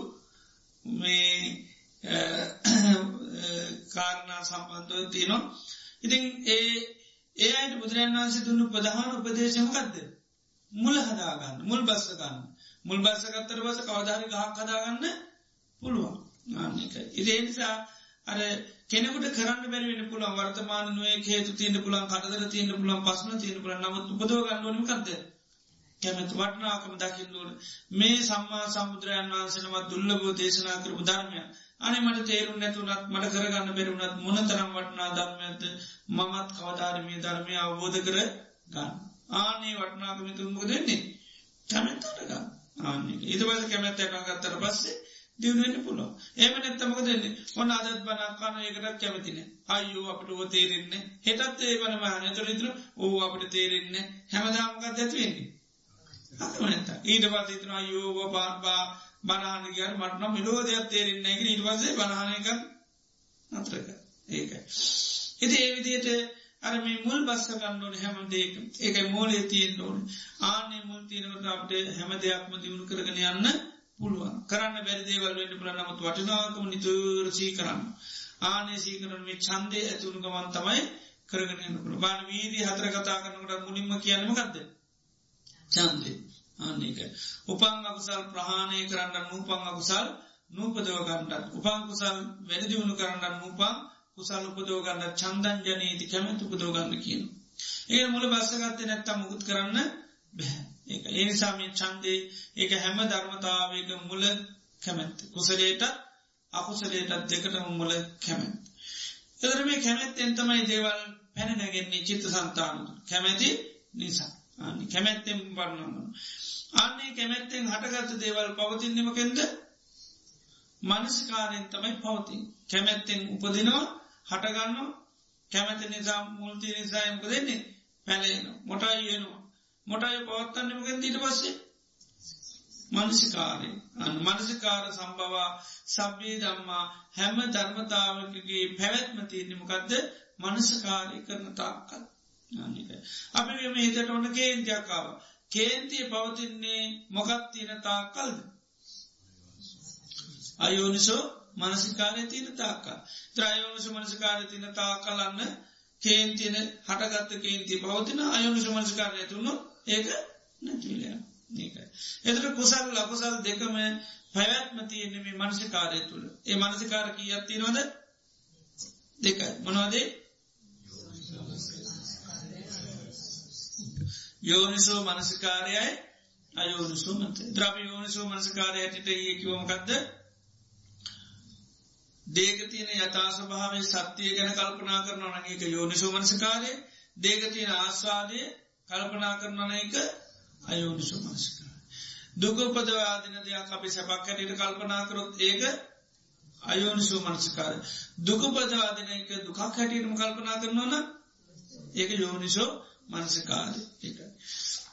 මේ කාරණා සම්බන්ධව තියනවා. ඉතින් ඒ ඒ අයට බුදුරන් වන්සේ දුන්නු ප්‍රධාන උපදේශමකක්ද මුල හදාගන්න මුල් බස්සගන්න මුල් බස්සකත්තර බස කවධාරි ගහක් හදාගන්න පුළුවන්. ආක ඉදේ නිසා අර කෙනෙකුට කරන්න බැරිවෙන පුළන් වර්තමාන නුවේ හේතු තියන්න පුළන් කටදර තියන්න පුළන් පසන තියන පුළන් නමුත් උපදෝගන්නවනම කක්ද කැමැත් වටනාකම දකිින්දුවන මේ සම්මා සමුද්‍රයන් වහන්සනවත් දුල්ලබෝ දේශනා කරපු ධර්මය අනේ මට තේරුම් නැතුනත් මට කරගන්න බැරුණත් මොන තරම් වටනා ධර්මයද මමත් කවධාරමී ධර්මය අවබෝධ කර ගන්න. ආනේ වටනාකම තුන්මක දෙන්නේ කැමැත්තටග ආන්නේ. ඉදවල කැමැත්ත එකගත්තර පස්සේ දියුණුවෙන්න්න පුළුව ඒම නැත්තමක දෙන්නේ ඔන්න අදත් බනක්කාන ඒකටත් කැමතින අයෝ අපට ඕ තේරෙන්නේ හෙටත් ඒ වන මාන තුරිතුර ඕ අපට තේරෙන්නේ හැමදාමකත් ඇතිවෙන්නේ අමනත ඊට පත් ඉතන අයෝග පාබා බනානගර මටන මිලෝදයක් තේරෙන්නේ ඊට පසේ බනානක නතරක ඒකයි. එති ඒ විදියට අර මේ මුල් බස්ස ගන්නඩෝන හැම දෙක ඒකයි මෝලේ තියෙන් ඕන. ආනේ මුල් තියනකට අපට හැම දෙයක්ම දියුණු කරගෙන යන්න පුළුවන්. කරන්න බැරිදේවල් වෙන්න පුළ නමුත් වටිනාකම නිතුරසී කරන්න ආනේ සීකරන මේ චන්දය ඇතුුණු ගමන් තමයි කරගෙන පුළ බාන වීදී හතර කතා කරනකට මුලින්ම කියන්නම ගත්ද චන්දය ආන්නේක උපං අකුසල් ප්‍රහාණය කරන්න නූපං අකුසල් නූපදවගන්නට උපං කුසල් වැඩදිවුණු කරන්න නූපං කුසල් උපදෝගන්න චන්දන් ජනීති කැමැතු උපදෝගන්න කියන. ඒ මුල බස්සගත්තය නැත්තම් මුකුත් කරන්න බැහැ. ඒ ඒනිසාමී චන්දේ ඒක හැම ධර්මතාවක මුල කැමැත් කුසලේට අකුසලේටත් දෙකටම මුල කැමැත්. එදර මේ කැමැත්තෙන් තමයි දේවල් පැනනැගෙන්නේ චිත්ත සන්තාන කැමැති නිසා කැමැත්තෙන් වන්නන්න. අන්නේ කැමැත්තෙන් හටගත්ත දේවල් පවතින්නමකෙන්ද මනසිකාරයෙන් තමයි පවතින් කැමැත්තෙන් උපදිනවා හටගන්න කැමැති නිසා මුල්ති නිසායමක දෙන්නේ පැලේන මොටයි යනවා මොටයි පවත්තන්නමගෙන් ඊට පස්සේ? මනසිකාරය අන් මනසිකාර සම්බවා සබ්බී දම්මා හැම ධර්මතාවකගේ පැවැත්ම තියන්නමකක්ද මනසකාරය කරන තාක්කත් අපි මෙම හිතට ඔන්න කේන්තියක්කාව කේන්තිය පවතින්නේ මොකත් තියෙන තාක්කල්ද? අයෝනිසෝ මනසිකාරය තියන තාක්කා ත්‍රයෝනිස මනසිකාරය තින තා කලන්න කේන්තියන හටගත්ත කේන්තිය පවතින අයෝනිස මනසිකාරය තුුණු ඒක නැතිවිලය ඒකයි. එතට කුසල් ලකුසල් දෙකම පැවැත්ම තියෙන්නේ මේ මනසිකාරය තුළ ඒ මනසිකාර කිය අත්තිනවද දෙකයි. මොනවාදේ? යෝනිසෝ මනසිකාරයයි අයෝනිසෝ මත. ද්‍රප යෝනිසෝ මනසිකාරය ඇයට ඒ කිවමකක්ද දේගතියන යථස භාවේ සත්‍යය ගැන කල්පනා කරන නඒක යෝනිසෝ මනසිකාරය. දේගතියන ආස්වාදය කල්පනා කරන එක අයෝනිසෝ මනසිකාර දුකපදවාදින දෙයක් අපි සැපක් හැටියට කල්පනා කරොත් ඒක අයෝනිසෝ මනසිකාර දුකපදවාදින එක දුකක් හැටියටම කල්පනා කරනවන ඒක යෝනිසෝ මනසිකාර එක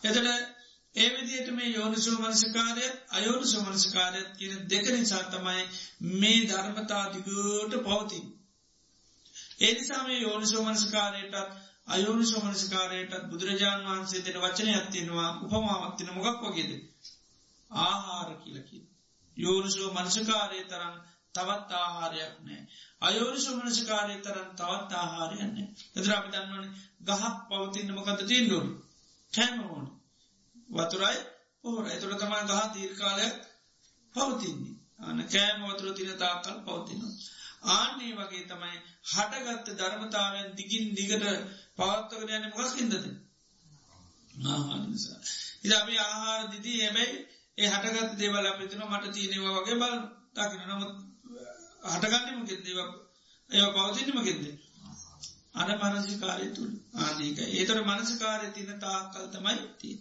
එතට ඒ විදියට මේ යෝනිසෝ මනසිකාරයත් අයෝනිසෝ මනසිකාරයත් කියන දෙක නිසා තමයි මේ ධර්මතාදිගට පවතින්. ඒනිසා මේ යෝනිසෝ මනසිකාරයටත් අයෝනිසෝ මනසිකාරයටත් බුදුරජාණන් වහන්සේ දෙන වචනය ඇත්තියෙනවා උපමාවත්තින මොගක් වගේද. ආහාර කියලකි. යෝනිසෝ මනසිකාරය තරම් තවත් ආහාරයක් නෑ. අයෝනිසු මනසිකාරය තරන් තවත් ආහාරයන්නේ. එදර අපි දන්නවන ගහක් පවතින්න මොකද තිීන්ඩුන් කෑමෝන වතුරයි පෝර එතුළ තමා ගහ තීර්කාලයක් පවතින්නේ. අන කෑම වතුර තින තාකල් පවතිනවා. ආන්නේ වගේ තමයි හටගත්ත ධර්මතාවයෙන් දිගින් දිගට පවත්වකට යන මොකක් හිදද. ආහානිසා. ඉද අපි ආහාර දිදී හැබැයි ඒ හටගත් දේවල් අපිතින මට තියනවා වගේ බල දකින නමුත් හටගන්නමගෙද ඒව පවතින්නමගෙද අන මනසිකාරය තුළ ආනක ඒතර මනසිකාරය තින තාකල් තමයි තිී.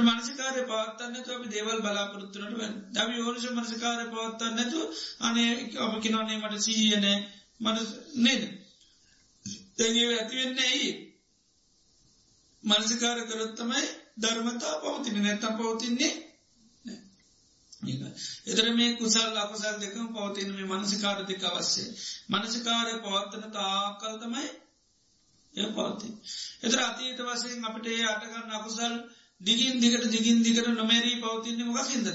මනසිකාරය පවත්තන්න අපි දේවල් බලාපොරත්තුනට වැ දම ඕනිශ මනසිකාරය පවත්තන්න නැතු අනේ අප කිනනේ මට සීයන මන නේද තැගේ ඇතිවෙන්නේ ඇයි? මනසිකාර කරොත්තමයි ධර්මතා පවතින නැත්තම් පවතින්නේ එතර මේ කුසල් අකුසල් දෙකම පවතින මේ මනසිකාර දෙක අවශ්‍යය. මනසිකාරය පවත්තන තාකල් තමයි එ පවති. එතර අතීත වසයෙන් අපට ඒ අටගන්න අකුසල් දිගින් දිගට දිගින් දිගට නොමැරී පවතින්නේ මොක හිදද.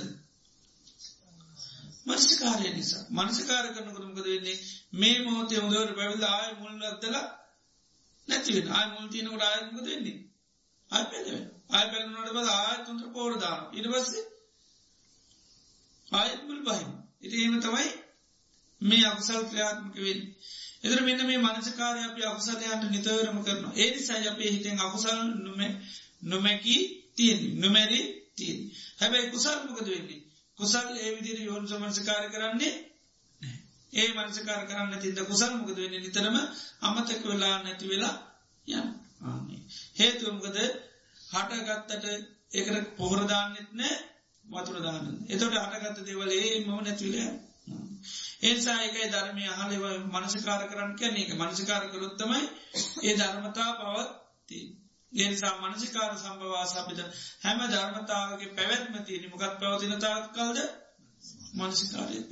මනසිකාරය නිසා. මනසිකාර කරනකරමකද වෙන්නේ? මේ මෝතය උදවට පැවිල් ආය මුල් අත්තල නැතිවෙන ආය මුල් තියනකට ආයමකද වෙන්නේ. ආය පැ ආය පැලනට බද ආයතුන්ට පෝරදාන ඉනිවස්සේ ආයත්මුල් බහිම. ඉති එම තමයි මේ අකුසල් ක්‍රියාත්මක වෙන් එදර මෙන්න මේ මනසකාරය අප අකුසලයන්ට නිතරම කරනවා. ඒනි සයි අපේ හිතෙන් අකුසල් නොම නොමැකී තියෙන් නොමැරි තියෙන් හැබැයි කුසල් මොකද වෙන්නේ? කුසල් ඒ විදිර යෝන් සමංසකාර කරන්නේ ඒ මනසකාර කරන්න තිද කුසල් මොකද වෙන්නේ? නිතරම අමතක වෙලා නැති වෙලා යන ආන්නේ හේතුවමකද හටගත්තට ඒකට පොහොරදාන්නෙත් නෑ වතුරදාන්න එතොට හටගත්ත දෙවලේ මම නැතිවිල ඒසා එකයි ධර්මය හලව මනසිකාර කරන්න කියන එක මනසිකාර කරොත්තමයි ඒ ධර්මතා පවත්ති. ඒනිසා මනසිකාර සම්බවා සබිත හැම ධර්මතාවගේ පැවැත්ම තියෙන මොකත් පවතින තාත් කල්ද මනසිකාරයත්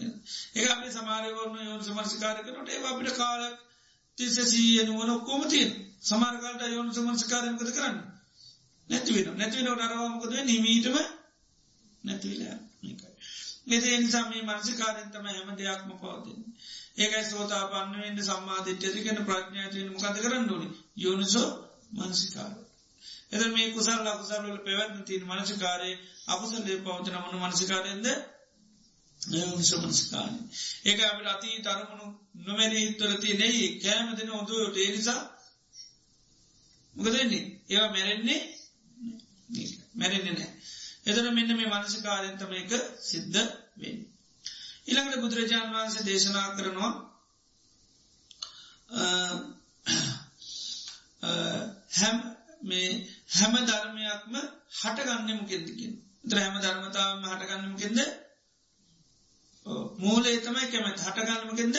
ඒ අපි සමාරයවරන යෝන් සමර්සිකාර කරනට ඒ අපිට කාලක් තිසසීයන වන ඔක්කෝමතියෙන් සමාරකාලට යෝන් සමර්සිකාරයමකද කරන්න? නැතිවෙන නැතිවෙන නරවාමකද නිමීටම නැතිවිලා එකයි. එද නිසා මේ මනසිකාරෙන්තම හැම දෙයක්ම පවතින්. ඒකයි සෝතා පන්නවෙන්ට සම්මාධිත්‍යතිකන ප්‍රඥාතියෙන් මොකද කරන්න ඕනි යෝනිසෝ මනසිකාර. එද මේ කුසල් අකුසල්වල පැවැත්න තින් මනසිකාරය අපසලේ පවතින මනු මනසිකාරයෙන්ද යෝනිසෝ මනසිකාරය. ඒක අපට අති තරමුණු නොමැරි හිත්වලති නෙයි කෑමතින ඔදුවට ඒනිසා මොකදන්නේ ඒවා මැරෙන්නේ මැරෙන්නේ නෑ. එතන මෙන්න මේ මනසිකාරයන්තම එක සිද්ධ වෙන්. ඉළඟට බුදුරජාණන් වහන්සේ දේශනා කරනවා හැම් මේ හැම ධර්මයක්ම හටගන්නම කෙන්දකින් ද්‍රහම ධර්මතාවම හටගන්නමකෙන්ද මූලේ තමයි කැමැත් හටගන්නමකෙන්ද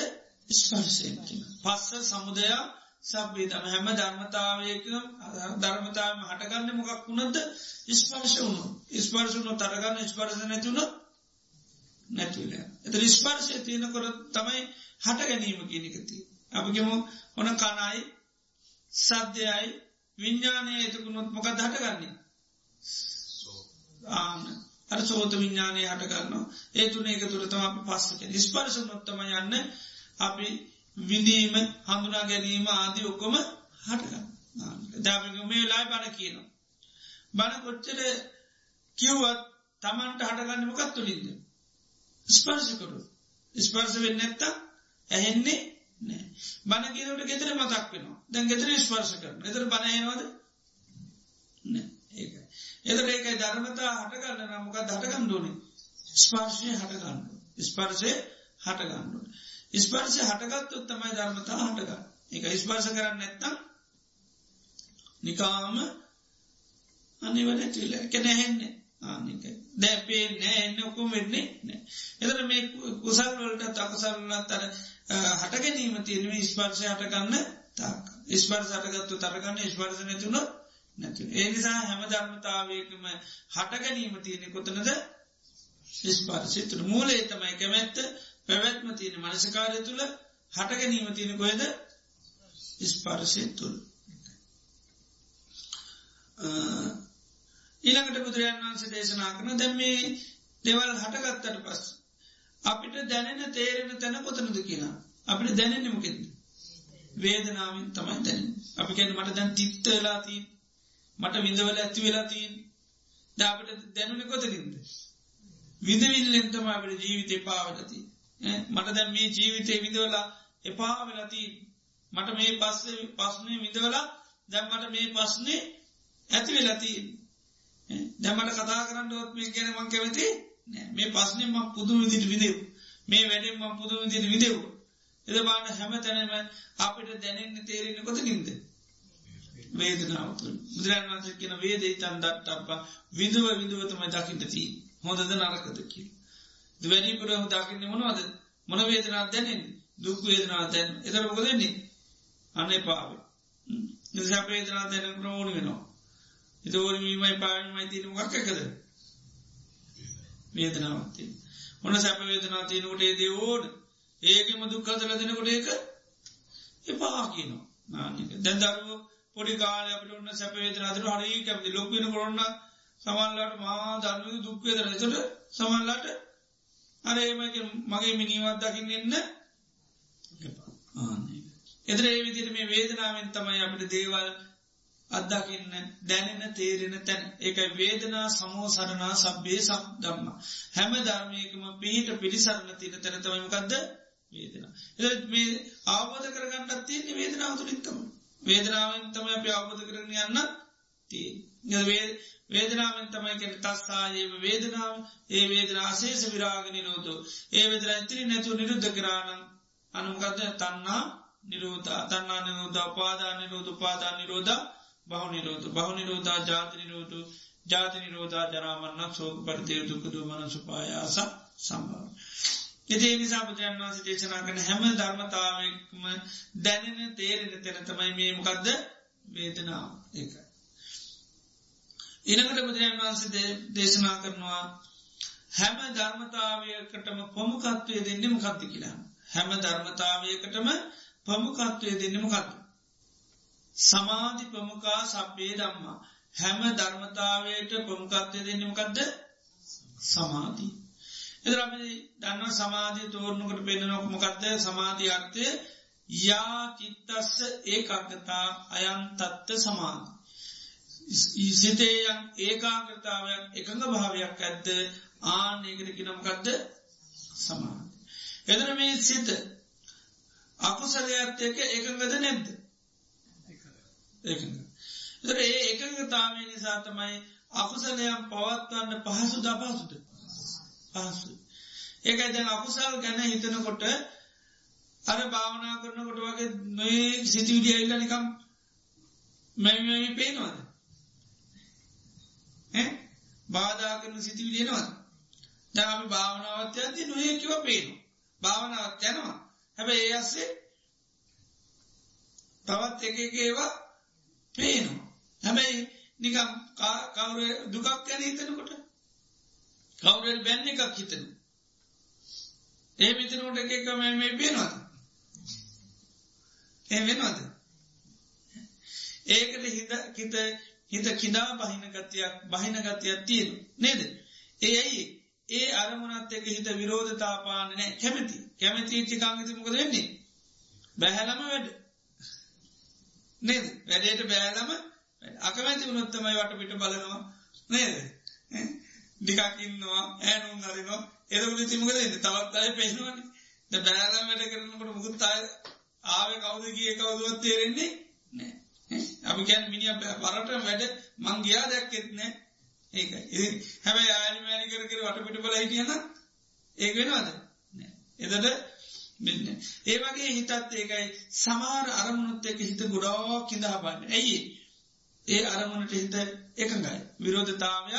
ස්පර්ශයකින් පස්ස සමුදයා සබ්බේ තම හැම ධර්මතාවයක ධර්මතාවම හටගන්න මොකක් වුණද ස්පර්ශ වුණු ස්පර්ශුණු තරගන්න ස්පර්ශ නැතිවුණ නැතිවල එත ස්පර්ශය තියෙනකොට තමයි හට ගැනීම කියනකති අපිගෙම ඔන කනයි සද්ධයයි විඤ්ඥානය එතකුණොත් මොකක් හටගන්නේ? ආන අර සෝත විඤ්ඥානය හටගන්නවා. ඒ තුන එක තුරතම අපි පස්සක ස්පර්ශ නොත්තම යන්න අපි විඳීම හඳුනා ගැනීම ආදී ඔක්කොම හටගන්න දැ මේ ලායි බණ කියනවා. බණ කොච්චර කිව්වත් තමන්ට හටගන්න මොකත් තුළින්ද. ස්පර්ශකරු ස්පර්ස වෙන්න නැත්තා ඇහෙන්නේ නෑ බණ කියනට ගෙතර මතක් වෙනවා. දැන් ගෙතර ස්පර්ශ කරන එතර බණයනවද ඒක එතට ඒකයි. ධර්මතා හටගන්න නමක දටගන්ඩුවනේ ස්පර්ශය හටගන්න ස්පර්ශය හටගන්නු ස්පර්ශය හටගත්තුත් තමයි ධර්මතා හටගන්න. එක ස්පර්ශ කරන්න නැත්තම් නිකාම අනිවන තිල එක නැහෙන්නේ. ආනික දැපේ නෑ එන්න ඔකුම් වෙන්නේ නෑ එතර මේ කුසල් වලට තකසල්ලත් අර හට ගැනීම තියෙනව ස්පර්ශය හටගන්න තාක්. ස්පර්ස හටගත්තු තරගන්න ස්පර්ස නැතුන නැතු ඒ නිසා හැම ධර්මතාවයකම හට ගැනීම තියෙනෙ කොතනද? ස්පර්ශය තුළ. මූලේ තමයි කැමැත්ත. පැවැත්ම තියෙන මනසකාරය තුළ හට ගැනීම තියෙන කොයද ස්පර්ශය තුළ. ඊළඟට බුදුරජන් වන්සේ දේශනා කරන දැම් මේ දෙවල් හටගත්තට පස් අපිට දැනෙන තේරෙන තැන කොතනද කියලා. අපිට දැනෙන්නමකෙද වේදනාවෙන් තමයි දැන අපි ගැන මට දැන් තිත්ත වෙලාතිී මට විඳවල ඇති වෙලාතිීන් දාපට දැනුන කොතකින්ද විඳවිල්ලෙන්තම අපට ජීවිතය පාවලති මට දැන් මේ ජීවිතය විඳවලා එපා වෙලතිී මට මේ පස්ස පස්්නය විඳවලා දැම්මට මේ පස්්නේ ඇති වෙලතිී දැමට කතා කරන්න ොත් මේ ගැන මං කැවති මේ පස්නේ ම පුදුම විදිට විදෙව් මේ වැඩෙන් ම පුදුම විදිට විදෙව් එද බාන හැම තැනම අපිට දැනෙන්න තේරෙන කොතකින්ද වේදනාවතුන් බුදුරන් වන්ස කියන වේදේ තන් දත් අප විදුව විදුවතම දකිින්ටති හොඳද නරකදකි වැඩිපුර දකින්න මොනවද? මොන වේදනා දැනෙන් දුක් වේදනා දැන් එතර මොකදන්නේ අන්න පාව නිසාපේදනා දැන ප්‍රෝණ වෙනවා. එතෝරමීමයි පාමයි තින වක්කකද වේදනාවත්තේ මොන සැප වේදනා තියනකොට ඒදේ ඕඩ ඒකම දුක්කතල දෙනකොට ඒක එපා කියනවා. නාක දැන්දරුව පොඩි කාල අපට ඔන්න සැපවේදනාතර හරි කැමති. ලොක්වෙන කොරන්න සමල්ලට මා ධර්මක දුක්වේදන එතට සමල්ලට අර ඒමක මගේ මිනිවත් දකින්න එන්න එතර ඒ විදිට මේ වේදනාවෙන් තමයි අපට දේවල් අත්දකින්න දැනෙන තේරෙන තැන. එක වේදනා සමෝ සරනා සබ්බේ සබ් දම්ම හැම ධර්මයකම පිහිට පිළිසරණ තින තැනතමයිමකක්ද වේදනා. එ මේ ආබෝධ කරගන්නත් තියන්නේ වේදනාව තුළින්තම වේදනාවෙන් තම අප අවබෝධ කරන යන්න තිය වේදනාවෙන් තමයි කෙන තස්සාජීව වේදනාව ඒ වේදනා අසේස විරාගනි නෝතු ඒ වෙදර ඇතිරි නැතු නිරුද්ධ කරාණන් අනුමකද තන්නා නිරෝධ තන්නා නිරෝධ පාදා නිරෝධ පාදා නිරෝධ බහු නිරෝධ. බහු නිරෝධා ජාති නිරෝධ. ජාති නිරෝධා ජරාමන්න සෝක පරිතය දුකදු මන සුපායාස සම්භව. එති නිසා බුදුරන් වන්ස දේශනා කන හැම ධර්මතාවක්ම දැනෙන තේරෙන තෙන තමයි මේ මොකක්ද වේදනාව. ඒකයි. ඉනකට බුදුරන් වන්ස දේශනා කරනවා හැම ධර්මතාවයකටම පොමුකත්වය දෙන්නම කත්ති කියලා. හැම ධර්මතාවයකටම පමුකත්වය දෙන්නම කත්තු. සමාධි ප්‍රමුකා සබ්බේ දම්මා හැම ධර්මතාවයට ප්‍රමුකත්වය දෙන්නමකක්ද සමාධී. එද අපි දන්න සමාධී තෝරණකට පෙන්න්නනොක් මොකක්ද සමාධී අර්ථය යා චිත්තස්ස ඒකාගතා අයන් තත්ත සමාධ. සිතේයන් ඒකාගතාවයක් එකඟ භාවයක් ඇත්ද ආන ඒකට කිනමකක්ද සමාධ. එදර මේ සිත අකුසලයක්ත්යක එකඟද නැද්ද. එතර ඒ එකඟතාවය නිසා තමයි අකුසලයම් පවත්වන්න පහසු දපහසුට පහසු. ඒකයි දැන් අකුසල් ගැන හිතනකොට අර භාවනා කරනකොට වගේ නොේ සිතිවිඩිය එල්ල නිකම් මැමි පේනවාද බාධා කරන සිතිවිඩියනවාද දැම භාවනාවත් ඇති නොේ කිව පේනු භාවනාවත් යනවා. හැබ ඒ අස්සේ තවත් එකගේවා පේනවා. හැබැයි නිකම් කවුර දුකක් ගැන හිතනකොට? කවුරල් බැන්න එකක් හිතන ඒ මිතනට එකක මේ පේනවාද? ඒ වෙනවාද? ඒකට හිත හිත හිත කිනා බහින ගතියක් බහින ගතියක් තියෙන නේද? ඒ ඇයි? ඒ අරමුණත් එක හිත විරෝධතාපාන නෑ. කැමති. කැමති චිකාංගති මොකද වෙන්නේ? බැහැලම වැඩ. නේද? වැඩේට බෑලම අකමැති වුණොත්තමයි වට පිට බලනවා. නේද? ඩිකක්කින්නවා ඇනුම් නරනවා එදකට තිමකද තවත් අය පෙන්වාන. ද බෑලම් වැඩ කරනකට මුකුත් අය ආව කවුද කිය කවදුවත් තේරෙන්නේ නෑ. අපි කැන් මිනි පරට වැඩ මංගයා දැක්කෙත් නෑ. ඒකයි හැබැයි ආරි මෑනි කර කර වටපිට බල හිටියන ඒ වෙනවාද? එදට මෙන්න. ඒ වගේ හිතත් ඒකයි. සමාර අරමුණුත් එක හිත ගොඩා කිඳහා බන්න ඇයි ඒ? අරමුණට හිත එකඟයි. විරෝධතාවයක්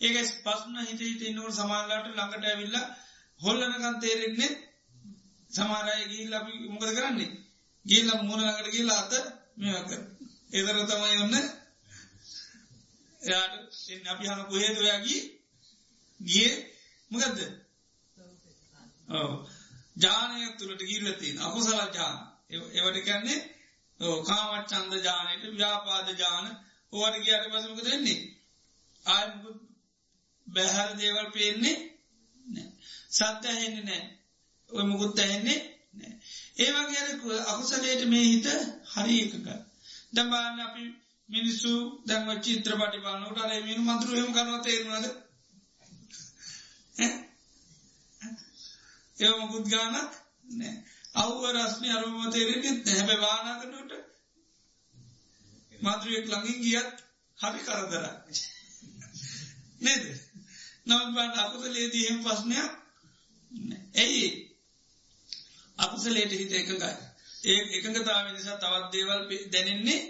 ඒක පස්න හිත හිත ඉන්නවට සමාල්ලාට ළඟට ඇවිල්ල හොල්ලනකන් තේරෙන්නේ සමාරය ගිල් අපි මොකද කරන්නේ? ගිල්ල මුණලකට ගිල්ල අත මෙක එදර තමයි ඔන්න එයාට අපි හන කොහේදවයාගේ ගිය මොකදද? ජානයක් තුළට ගිල්ලතින් අකුසල ජාන ඒවට කැන්නේ කාමත් චන්ද ජානයට ව්‍යාපාද ජාන ඕවට කියට පසමක දෙන්නේ ආයමුකුත් බැහැර දේවල් පේන්නේ සත්‍ය ඇහෙන්නේ නෑ ඔය මුකුත් ඇහෙන්නේ නෑ ඒවගේ අකුසලයට මේ හිත හරි එකක. දම්බාන්න අපි මිනිස්සු දැන්ව චිත්‍ර පටි බලන්නට අර මිනු මන්තුරුවම කරන තේරුණද? ඒ මුකුත් ගානක් නෑ. අව්ව රස්මි අරුම තේරෙනෙත් හැබැ වානාකනට මාතෘුවෙක් ළඟින් ගියත් හරි කරදර නේද? නවත් බට අකුසලේදී එහෙම පස්්නයක් ඇයි අකුසලේට හිත එකඟයි. ඒ එකඟතාව නිසා තවත් දේවල් දැනෙන්නේ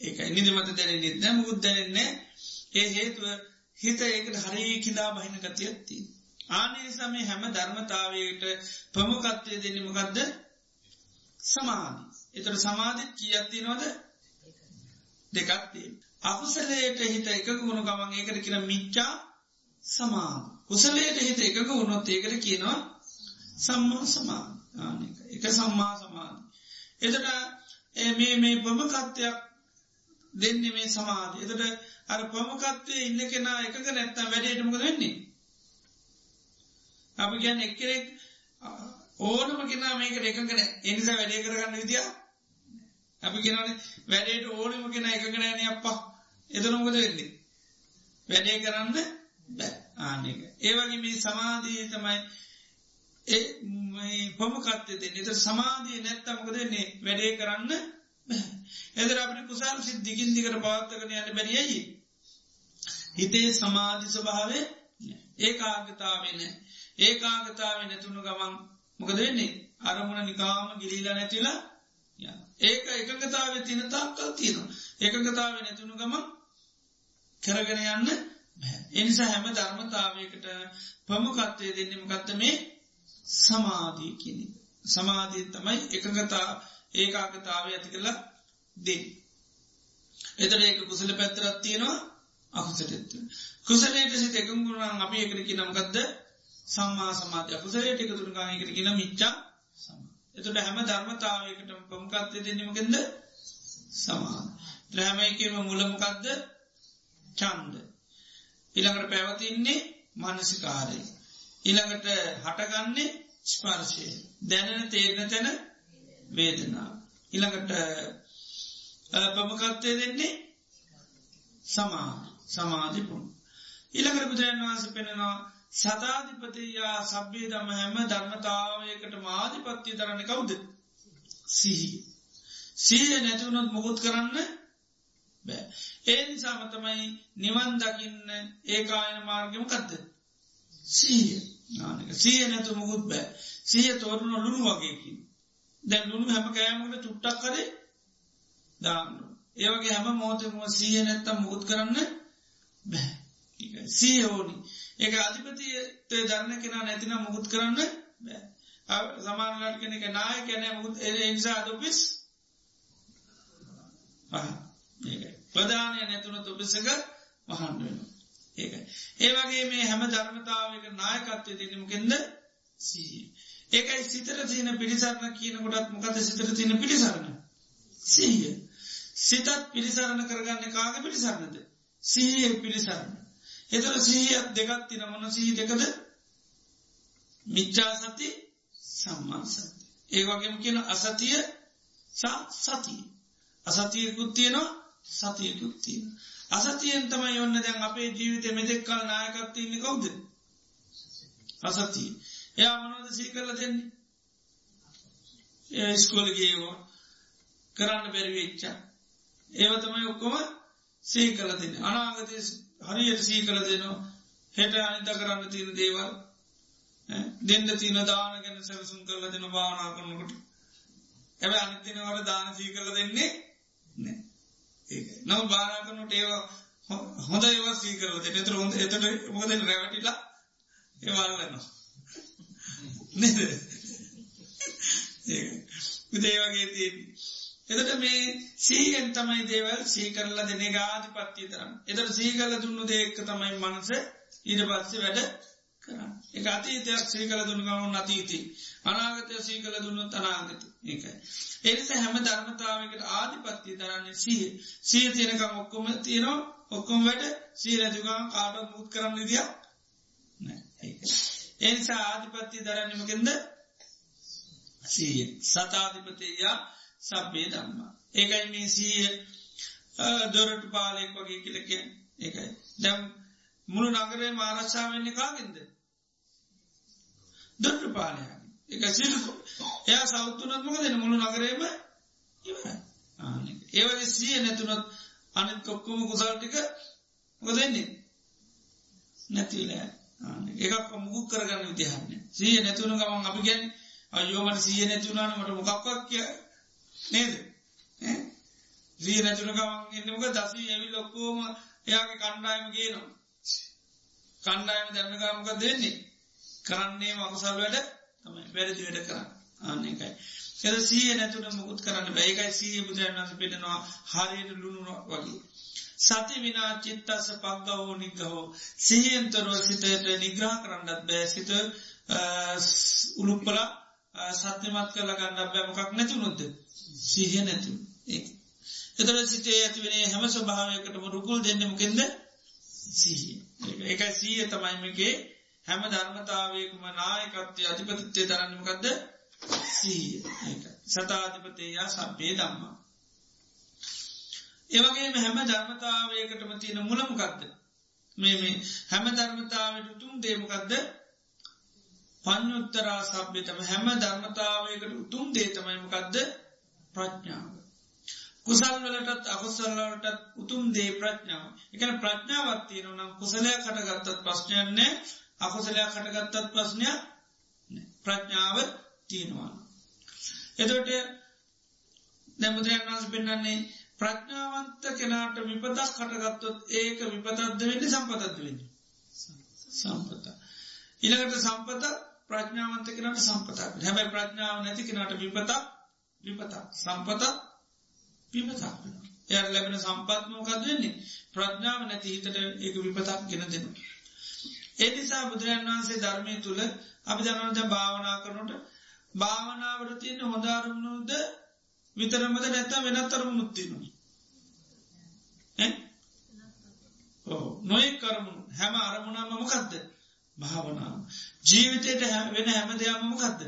ඒකයි. නිදිමත දැනෙන්නේ නැ මුකුත් දැනෙන්නේ ඒ හේතුව හිත ඒකට හරි කිදා බහින ගතියත්ති ආනේ සමේ හැම ධර්මතාවයට ප්‍රමුකත්වය දෙන්නමකක්ද සමාධි එතට සමාධි කියත්තිනොද දෙකත්තිේ අකුසලයට හිත එකක වුණු ගමන් ඒකට කියන මිච්චා සමාධ කුසලයට හිත එකක වුණොත් ඒකට කියනවා සම්මා සමාධ එක සම්මා සමාධ එතට මේ මේ ප්‍රමකත්වයක් දෙන්න මේ සමාධ එතට අර ප්‍රමකත්වය ඉන්න කෙනා එකක නැත්තම් වැඩේටමක වෙන්නේ? අපි ගැන එක්කෙනෙක් ඕනම කෙනා මේකට එකකන එනිසා වැඩේ කරගන්න විදිිය අපි කෙනන වැඩේට ඕනම කෙන එකකනෑන අප්පා. එතනොකද වෙන්නේ? වැඩේ කරන්න බෑ. ආනක ඒවගේ මේ සමාධී තමයි ඒ පොමකත්ය දෙන්න. එත සමාධී නැත්තමක දෙන්නේ වැඩේ කරන්න එදර අපට කුසල් සිත් දිගින් දිකට පාත්තකන යට බැරියයි හිතේ සමාධි ස්වභාවය ඒ ආගතාවෙන ඒකාගතාව නැතුුණු ගමන් මොකද වෙන්නේ? අරමුණ නිකාම ගිලීලා නැතිලා ඒක එකගතාව තින තාක්කල් තියෙන ඒකගතාව නැතුුණු ගමන් කරගෙන යන්න එනිසා හැම ධර්මතාවයකට ප්‍රමුකත්වය දෙන්නමකත්ත මේ? සමාධී කියනි සමාධී තමයි එකගතා ඒකාගතාව ඇති කරලා දෙ එතට ඒක කුසල පැත්තරත් තියෙනවා අකුසටෙත්ත කුසලයට සිත එකගුණන් අපි එකරකි නම්ගත්ද සම්මා සමාධය. කුසලයට එකතුරු ගානකට ගෙන මිච්චා සම එතුට හැම ධර්මතාවයකට පොමකත්වය දෙන්නමගෙන්ද සමාන හැම එකම මුලමකක්ද චන්ද ඉළඟට පැවතින්නේ මනසිකාරය. ඉළඟට හටගන්නේ ස්පර්ශය. දැනන තේරණ තැන වේදනා ඉළඟට ප්‍රමකත්වය දෙන්නේ සමාන සමාධිපුන් ඉළඟට බුදුරන් වහන්ස පෙනෙනවා සතාධිපතියා සබ්බේ දම හැම ධර්මතාවයකට මාධිපත්තිය තරන්න කවුද? සිහි සීය නැතිවුණොත් මොකුත් කරන්න බෑ. ඒ නිසාමතමයි නිවන් දකින්න ඒකායන මාර්ගම කත්ද සීය නානක සීය නැතු මුකුත් බෑ. සීය තෝරන ලුණු වගේකින් දැන් ලුණු හැම කෑමකට චුට්ටක් කරේ දාන්න ඒවගේ හැම මෝතම සීය නැත්තම් මුකුත් කරන්න බෑ. සීය ඕනි. ඒක අධිපතිය දරන්න කෙනා නැතින මුකුත් කරන්න සමානලට කෙනෙක නාය කැන මුත් එනිසා අදපිස් ප්‍රධානය නැතුන තුපිසක වහන්ඩ වෙන ඒක ඒවගේ මේ හැම ධර්මතාවක නායකත්වය තිනමකෙන්ද සී ඒකයි සිතර තියන පිළිසරණ කියන කොටත් මොකද සිතර තියන පිළිසරණ? සීය. සිතත් පිළිසරණ කරගන්න කාග පිළිසරණද? සීහ පිළිසරණ. එතර සීහත් දෙකත් තින මොන සහි දෙකද? මිච්චා සති සම්මා සති. ඒවගේම කියන අසතිය සති අසතියකුත් තියෙනවා සතියකුත් තියෙන අසතියෙන් තම යොන්න දැන් අපේ ජීවිත මෙදෙක් කල නායකත්තින්නේ කවුද? අසතිය. එයා මනෝද සී කරල දෙන්නේ? ස්කෝල ගේවා කරන්න බැරිවෙච්චා ඒව තමයි ඔක්කොම සී කල දෙන්න. අනාගතය හරියට සී කල දෙනවා. හෙට අනිත කරන්න තියෙන දේවල් දෙන්න තියන දාන ගැන සැලසුම් කරල දෙන භානා කරනකොට. ඇැබ අනිතිනවට දාන සී කල දෙන්නේ නෑ ඒ නව භානා කරනට ඒවා හොඳ ඒවා සී කරලද එතර හොඳ එතට මොද රැවටිලා ඒවාල්ලනවා නේද? උදේවගේ තියන්නේ. එතට මේ සීගෙන් තමයි දේවල් සීකරල දෙන ගාධිපත්තිය තරන්න එතට සීකල දුන්නු දෙක්ක තමයි මනස ඊට පත්සේ වැඩ කරන්න එක අතීතයක් සීකල දුන්නගමු නතීති අනාගතය සීකල දුන්නු අනාගත. ඒකයි. එනිස හැම ධර්මතාවකට ආධිපත්තිය තරන්නේ සීහ සීහ තියෙනකම් ඔක්කොම තියෙනවා. ඔක්කොම වැඩ සී රැජුගම් කාටත් මුත් කරන්න දියක් එනිසා ආධිපත්තිය දරන්නමකෙන්ද සීය සතාධිපතයා සබ්බේ දම්ම ඒකයි මේ සීය දොරට පාලෙක් වගේ කියලකෙන් ඒකයි. දැම් මුළු නගරේ මාරශ්ාවෙන්නේ කාගෙන්ද? දොරට පාලය එක සිල්කු එයා සෞතුනත්මක දෙන මුළු නගරේම ඒවගේ සිය නැතුනත් අනිත් කොක්කුම කුසල්ටික මොකදන්නේ නැතිලෑ එකක් මුගු කරගන්න විතිහන්න සිය නැතුන ගමන් අපි ගැන් අයෝමට සිය නැතිවුණන මට මොකක්වක් කිය නේද? සිය නැතුන ගමන් එන්නමක දසී ඇවි ලොක්කෝම එයාගේ කණ්ඩායම ගේනවා. කණ්ඩායම දැන්නගමක දෙන්නේ කරන්නේ මකුසල් වැඩ තමයි වැරදි වැඩ කරන්න. අන්න එකයි එද සීය නැතුන මුකුත් කරන්න බැයිකයි සීය බුදුරන්ස පිටනවා හරියට ලුණු වගේ. සති විනා චිත්තස පක්ගවෝ නිගහෝ සිහියන්තරෝ සිතයට නිග්‍රහ කරන්නත් බෑ. සිත උළුප්පල සත්‍යමත් කල ගන්න බැමකක් නැතිවුණොද සිහ නැතු එතර සිතේ ඇතිවෙන හැම ස්වභාවයකටම රුකුල් දෙන්නමකෙන්ද සිහිය එකයි සීය තමයිමගේ හැම ධර්මතාවයකම නායකත්වය අධිපතිත්වය තරන්නමකක්ද සීය. සතාධිපතයා සබ්බේ දම්මා ඒවගේ හැම ධර්මතාවයකටම තියෙන මුලමකක්ද මේ මේ හැම ධර්මතාවට උතුම් දේමකක්ද පඥුත්තරා සබ්‍යතම හැම ධර්මතාවයකට උතුම් දේතමයිමකක්ද ප්‍රඥාව. කුසල් වලටත් අකුසල්ලටත් උතුම් දේ ප්‍රඥාව. එකන ප්‍රඥාවත්තියන නම් කුසලයක් කටගත්තත් ප්‍රශ්නයන්නේ අකුසලයක් කටගත්තත් ප්‍රශ්නය ප්‍රඥාව තියෙනවා. එතොට දැමුදුරයන් වන්ස පෙන්න්නන්නේ ප්‍රඥාවන්ත කෙනාට විපතක් කටගත්තොත් ඒක විපතත්ද වෙන්න සම්පතත්ද වෙන්න? සම්පත ඉළඟට සම්පත ප්‍රඥාවන්ත කෙනට සම්පතක් හැබැයි ප්‍රඥාව නැති කෙනට විපතක් විපතක්. සම්පත විපතක් එය ලැබෙන සම්පත්මෝකද වෙන්නේ? ප්‍රඥාව නැති හිතට ඒක විපතක් ගෙන දෙන්න ඒනිසා බුදුරන් වහන්සේ ධර්මය තුළ අපි ජනවද භාවනා කරනට භාවනාවට තියෙන හොදාරමුණුද විතරමද නැත වෙනත් අරම මුත්තිනවා නොයි කරමුණු හැම අරමුණම මොකක්ද භාවනාව ජීවිතයට වෙන හැම දෙයක්ම මොකක්ද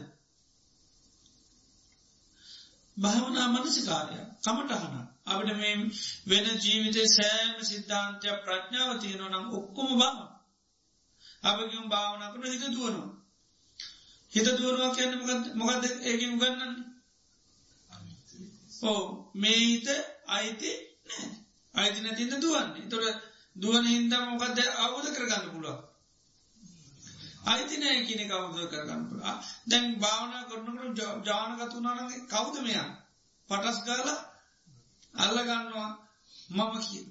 භාවනා මනසිකාරය කමටහන අපට මේ වෙන ජීවිතය සෑම සිද්ධාන්තය ප්‍රඥාව තියෙනවා නම් ඔක්කොම බම අපකිම භාවනා කන හිත දුවනවා. හිත දුවනවා කියන්න මොකක්ද ඒකින් ගන්නන්නේ ඕ මේ හිත අයිති නෑ අයිති නැතින්න දුවන්නේ. තොර දුවන හින්දා මොකක්ද අවබෝධ කරගන්න පුළුව අයිතිනය කියන කවුද කරගන්න පුළ දැන් භාවනා කරනකට ජානකතුනානගේ කවුද මෙයා? පටස් ගාල අල්ලගන්නවා මම කිය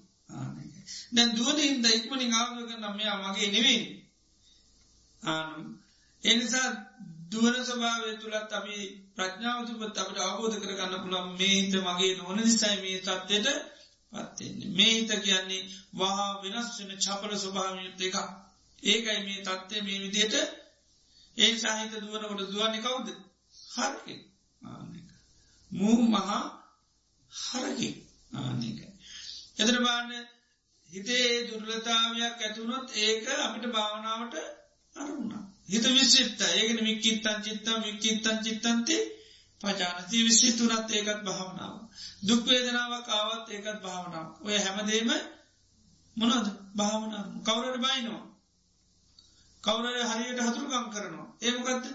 දැන් දුවන හින්ද ඉක්මනින් ආවද කරන්න මෙයා මගේ නෙවෙයි. එනිසා දුවන ස්වභාවය තුළත් අපි ප්‍රඥාවතුපත් අපට අවබෝධ කරගන්න පුළන් මේ හිත මගේ නොන නිසයි මේ තත්වයට පත්වෙන්නේ මේ හිත කියන්නේ වහා වෙනස් වෙන චපල ස්වභාවයුත් එක ඒකයි මේ තත්වය මේ විදියට ඒ සාහිත දුවනකොට දුවන්නේ කවුද? හරකි මූ මහා හරකි ආනකයි එතර බාන්න හිතේ දුර්ලතාවයක් ඇතුනොත් ඒක අපිට භාවනාවට අරුණා හිත විසිත්ත ඒගෙන මික්කිත්තන් චිත්තම් වික්කිත්තන් චිත්තන්ති පජානති විශ්සිතුනත් ඒකත් භාවනාව. දුක්වේදනාව කාවත් ඒකත් භාවනාව. ඔය හැමදේම මොනද භාවනාව කවුරට බයිනවා. කවුරට හරියට හතුරුකම් කරනවා. ඒමකක්ද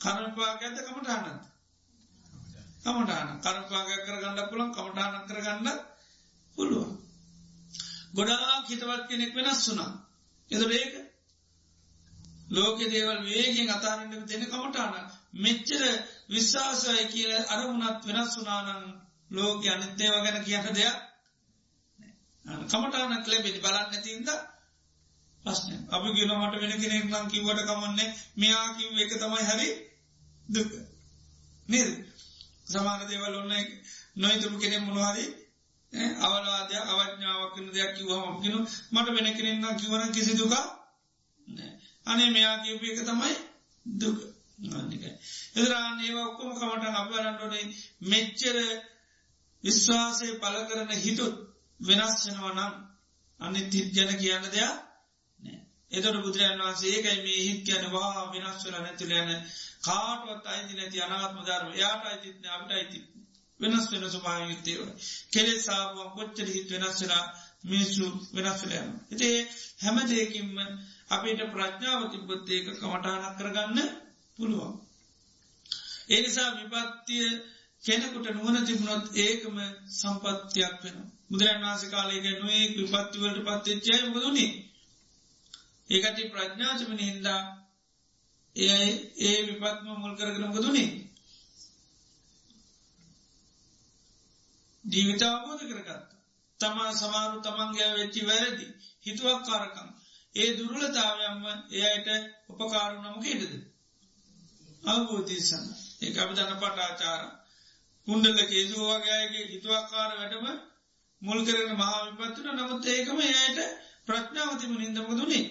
කරපාග ඇත කමටානත් කමටාන කරපාග කර ගන්න පුළන් කමටාන කරගන්න පුළුවන්. ගොඩා හිතවත් කෙනෙක් වෙනස් වුනා. එද ඒක ලෝක දේවල් වේගෙන් අතාරට දෙන කමටාන මෙච්චර විශ්වාසය කියල අරමුණත් වෙනස් වනානන් ලෝක අනිත්තේව ගැන කියන්න දෙයක් කමටානක් ලැබෙන බලන්න ඇතින්ද ප්‍රශ්න අපි කියලමට වෙන කෙනෙක් නම් කිවට කමන්නේ මෙයා කිව් එක තමයි හරි දුක. නේද? සමාන දේවල් ඔන්න නොයිතුරු කෙනෙ මොනවාරි අවලාද අවඥාවක්කන දෙයක් කිවහම කිනු මට වෙන කෙනෙන්න්න කිවන කිසි දුකා අනේ මෙයා කියප එක තමයි දුක. ගන්නකයි. එදරාන් ඒව ඔක්කොම කමට අපරන්නඩනේ මෙච්චර විශ්වාසය පල කරන හිතුත් වෙනස්සෙනවනම් අනි තිත් ගැන කියන්න දෙයක් එතට බුදුරන් වන්සේ ඒකයි මේ හිත් කියනවා වෙනස්වල නැතුලයන කාටුවත් අයිති නැති අනාත්ම ධර්ම. යාට අයිතිත්න අපට අයිති වෙනස් වෙන සුභායුත්තේව කෙලෙ සාාවන් කොච්චර හිත් වෙනස්සලා මිනිස්සු වෙනස්වලයන. එතේ හැම දෙයකින්ම අපිට ප්‍රඥාව තිබ්බොත් ඒක කමටහනක් කරගන්න පුළුවන්. ඒනිසා විපත්තිය කෙනෙකුට නුවන තිබුණොත් ඒකම සම්පත්තියක් වෙන. බුදුරන් වාස කාලයක නොේ විපත්තිවලට පත්තච්චය මුදුනේ. ඒකට ප්‍රඥාචමන හින්දා ඒ ඒ විපත්ම මුල් කරගෙන ගදුනේ. ජීවිතාවබෝධ කරගත්ත. තමා සමාරු තමන්ගේ වෙච්චි වැරදි හිතුවක් කාරකම් ඒ දුරලතාවයම්ම එයට උපකාරුණම කේටද. අවබෝධීසන්න ඒ අපි දන්න පටාචාර කුන්ඩල කේසුවගේගේ හිතුවක්කාර වැඩම මුල් කරන මහා විපත්තුන නමුත් ඒකම එයට ප්‍රඥාවතිම නින්දම දුනේ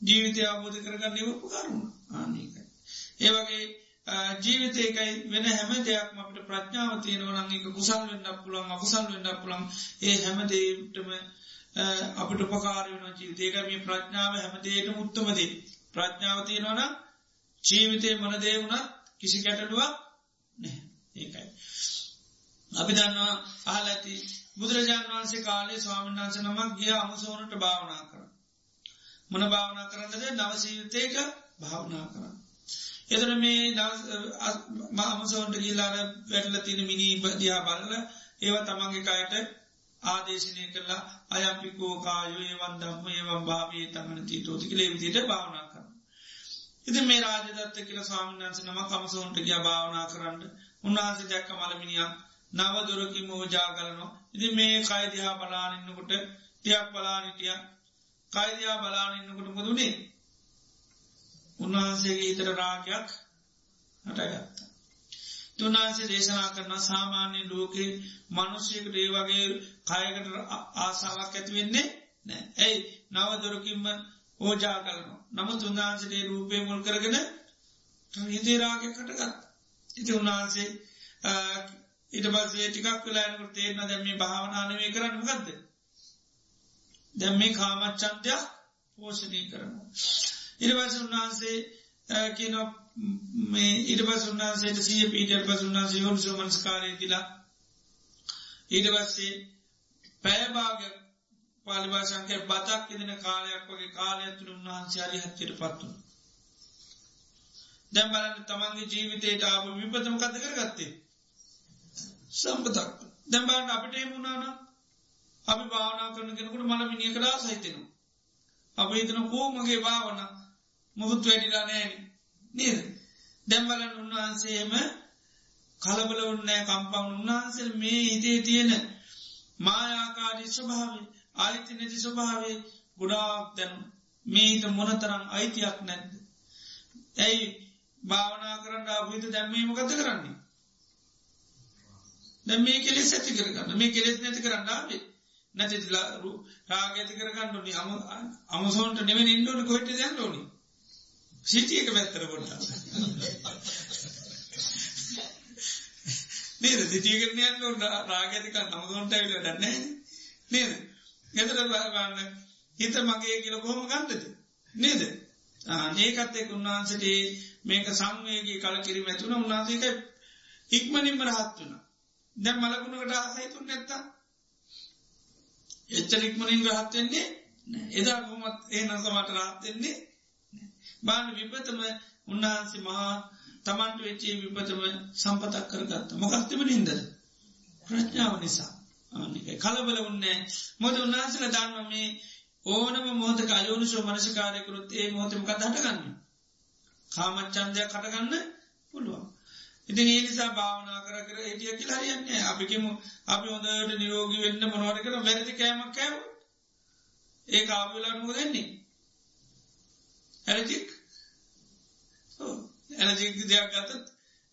ජීවිතය අවබෝධ කරගන්න උපකාරුණ ආනකයි. ඒවගේ ජීවිතයකයි වෙන හැම දෙයක්ම අපට ප්‍රඥාව තියෙනවනංක කුසල් වෙන්නක් පුළන් අකුසල් වෙන්නක් පුළන් ඒ හැමදේටම අපට උපකාරයන ජීවිතයක මේ ප්‍රඥාව හැමදේට උත්තමදේ ප්‍රඥාව තියෙනවන ජීවිතය මනදේ වුණත් කිසි කැටඩුවක් නෑ ඒකයි. අපි දන්නවා අහල ඇති බුදුරජාණන් වන්සේ කාලේ ස්වාමන් වන්ස නමක් ගිය අමුසෝනට භාවනා කර. මොන භාවනා කරන්නද නවසීවිතයක භාවනා කරන්න. එතන මේ මාමසෝන්ට ගිල්ලාර වැටල තින මිනි දිහා බලල ඒව තමන්ගේ කයට ආදේශනය කරලා අයම්පිකෝ කායෝ ඒවන් දම්ම ඒවම් භාවී තමන තීතෝති කලේ විදිට භාවනා කරන්න. ඉති මේ රාජදත්ත කියල ස්වාමින්න්ස නම කමසෝන්ට ගිය භාවනා කරන්න. උන්වහන්ස දැක්ක මළමිනිියක් නව දුරකි මෝජාගලනවා ඉති මේ කයිදිහා බලානින්නකොට ටියක් බලානිටිය කයිදයා බලානින්නකොට මුදුනේ උන්වහන්සේගේ ඉතර රාගයක් හටගත්ත. තුන්හන්සේ දේශනා කරන සාමාන්‍ය ලෝකේ මනුෂ්‍යකට ඒ වගේ කයකට ආසාාවක් ඇතිවෙන්නේ නෑ ඇයි නවදොරකින්ම ඕජා කරනවා. නමුත් උන්වහන්සගේ රූපය මුල් කරගෙන හිතේ රාගය කටගත්. ඉති උන්වහන්සේ ඉට පස්සේ ටිකක් වෙලානකට තේරන දැම මේ භාවනානවේ කරන්න ගදද. දැම් මේ කාමච්චන්තයක් පෝෂණය කරනවා. ඉරවස උන්වහන්සේ කියන මේ ඉරබස් උන්වහන්සේට සිය පීටර් පස උන්හන්සේ යොන්සු මන්ස්කාරය කියලා ඊටවස්සේ පැයභාග පාලිභාෂංකය බතක් ඉදින කාලයක් වගේ කාලයක්තුළ උන්වහන්සේ අරි හත්තයට පත්තුන. දැම් බලන්න තමන්ගේ ජීවිතයට ආප විපතම කත කරගත්තේ. සම්පතක් දැම්බාන්න අපිට එමුණන අපි භාවනා කරන කෙනකුට මල මිනිිය කරා සහිතෙනවා. අප හිතන කෝමගේ භාවනා මුහුත් වැඩිලා නෑන නේද? දැම්බලන් උන්වහන්සේම කලබල උන්නෑ කම්පවන් උන්වහන්සේ මේ හිතේ තියෙන මායාකාරී ස්වභාව ආයිති නැති ස්වභාවේ ගොඩාක් දැනු මේ හිත මොනතරම් අයිතියක් නැද්ද? ඇයි භාවනා කරන්න අපහිත දැම්මීම ගත කරන්නේ? දැ මේ කෙලෙස් ඇති කරගන්න. මේ කෙලෙස් නැති කරන්නාවේ නැතිලා රාගඇති කරගන්නනි අම අමසෝන්ට නෙවෙන ඉන්නවන කොයිට දැන්නෝනිි සිටියක පැත්තර පොට නේද? සිටියකරනයන්න රාගතික නමුදොන්ට ඇවිල දන්නේ නේද? ගෙතර ගන්න හිත මගේ කියල කොහොම ගන්නද? නේද? ඒකත්තෙක් උන්වහන්සට මේක සංවේගේ කල කිරීම ඇතුන උන්නාසේක ඉක්මනින්ම රහත් වන දැම් මලකුණකට ආසයිතුන් නැත්තා එච්චර ඉක්මනින් රහත්වෙන්නේ එදා කොමත් ඒ නසමට රහත්වෙන්නේ බාන විපතම උන්වහන්සේ මහා තමන්ට වෙච්චේ විපතම සම්පතක් කරගත්ත. මොකක්තිම නින්දද ප්‍රඥාව නිසා. කලබල උන්නේ මොද උන්නාසල දන්න මේ ඕනම මොහතක අයෝනිශෝ මනසිකාරයකරුත් ඒ මොහතම කතහටගන්න කාමච්චන්දයක් කටගන්න පුළුවන්. ඉති ඒ නිසා භාවනා කර කර ඒටිය කියලා හරියන්නේ අපිකම අපි හොඳට නිරෝගී වෙන්න මොනවට කර වැරදි කෑමක් කෑව ඒ ආපිලානුව දෙන්නේ ඇරජික් ඇනජික් දෙයක් ගතත්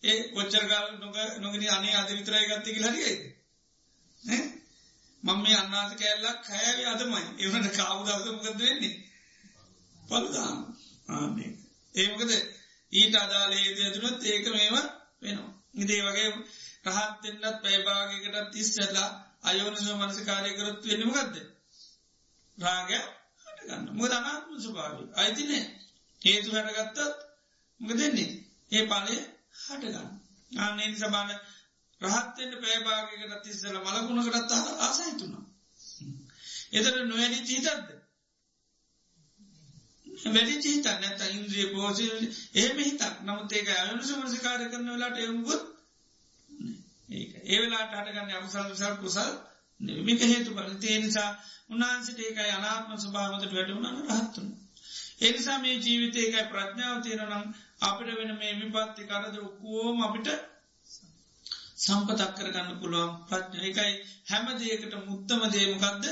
ඒ ඔච්චරකාල නොක නොගෙන අනේ අද විතරයි ගත්ත කියලා හරියි මම මේ අන්නාස කෑල්ලක් කෑවේ අදමයි. එවනට කාවුදවස මොකද වෙන්නේ? පලදාම් ආන්නේ. ඒමකද ඊට අදාලේද ඇතුළත් ඒක මේම වෙනවා. ඉදේ වගේ රහත්තෙන්න්නත් පැයිභාගකට තිස්සැල්ලා අයෝනිස මනස කාරයකරොත් වෙනමගත්ද රාගය හටගන්න. මුද අනාත්ම සුභාවි අයිතිනේ හේතු හැටගත්තත් මොක දෙන්නේ ඒ පාලය හටගන්න. ආන්නේ සබාන රහත්තෙන්ට පෑභාගකට තිස්සල මලකුණකටත් ආසහිතුුණා එතට නොවැනි චීතත්ද වැඩි චීත නැත ඉන්ද්‍රිය පෝසි ඒම හිතක්. නමුත් ඒක අයුණු සමසකාර කරන වෙලාට එවුගොත් ඒ වෙලාට හටගන්න අකුසල් විසල් කුසල් නිමික හේතු බල තේ නිසා උන්හන්සිට ඒකයි අනාත්ම ස්භාවතට වැඩුණන රහත්තුන. එනිසා මේ ජීවිතයකයි ප්‍රඥාව තියෙනනම් අපිට වෙන මේ විපත්ති කරද ඔක්කෝම අපිට සම්පතක් කරගන්න පුළුවන් ප්‍රඥ. එකයි හැම දේකට මුත්තම දේමකක්ද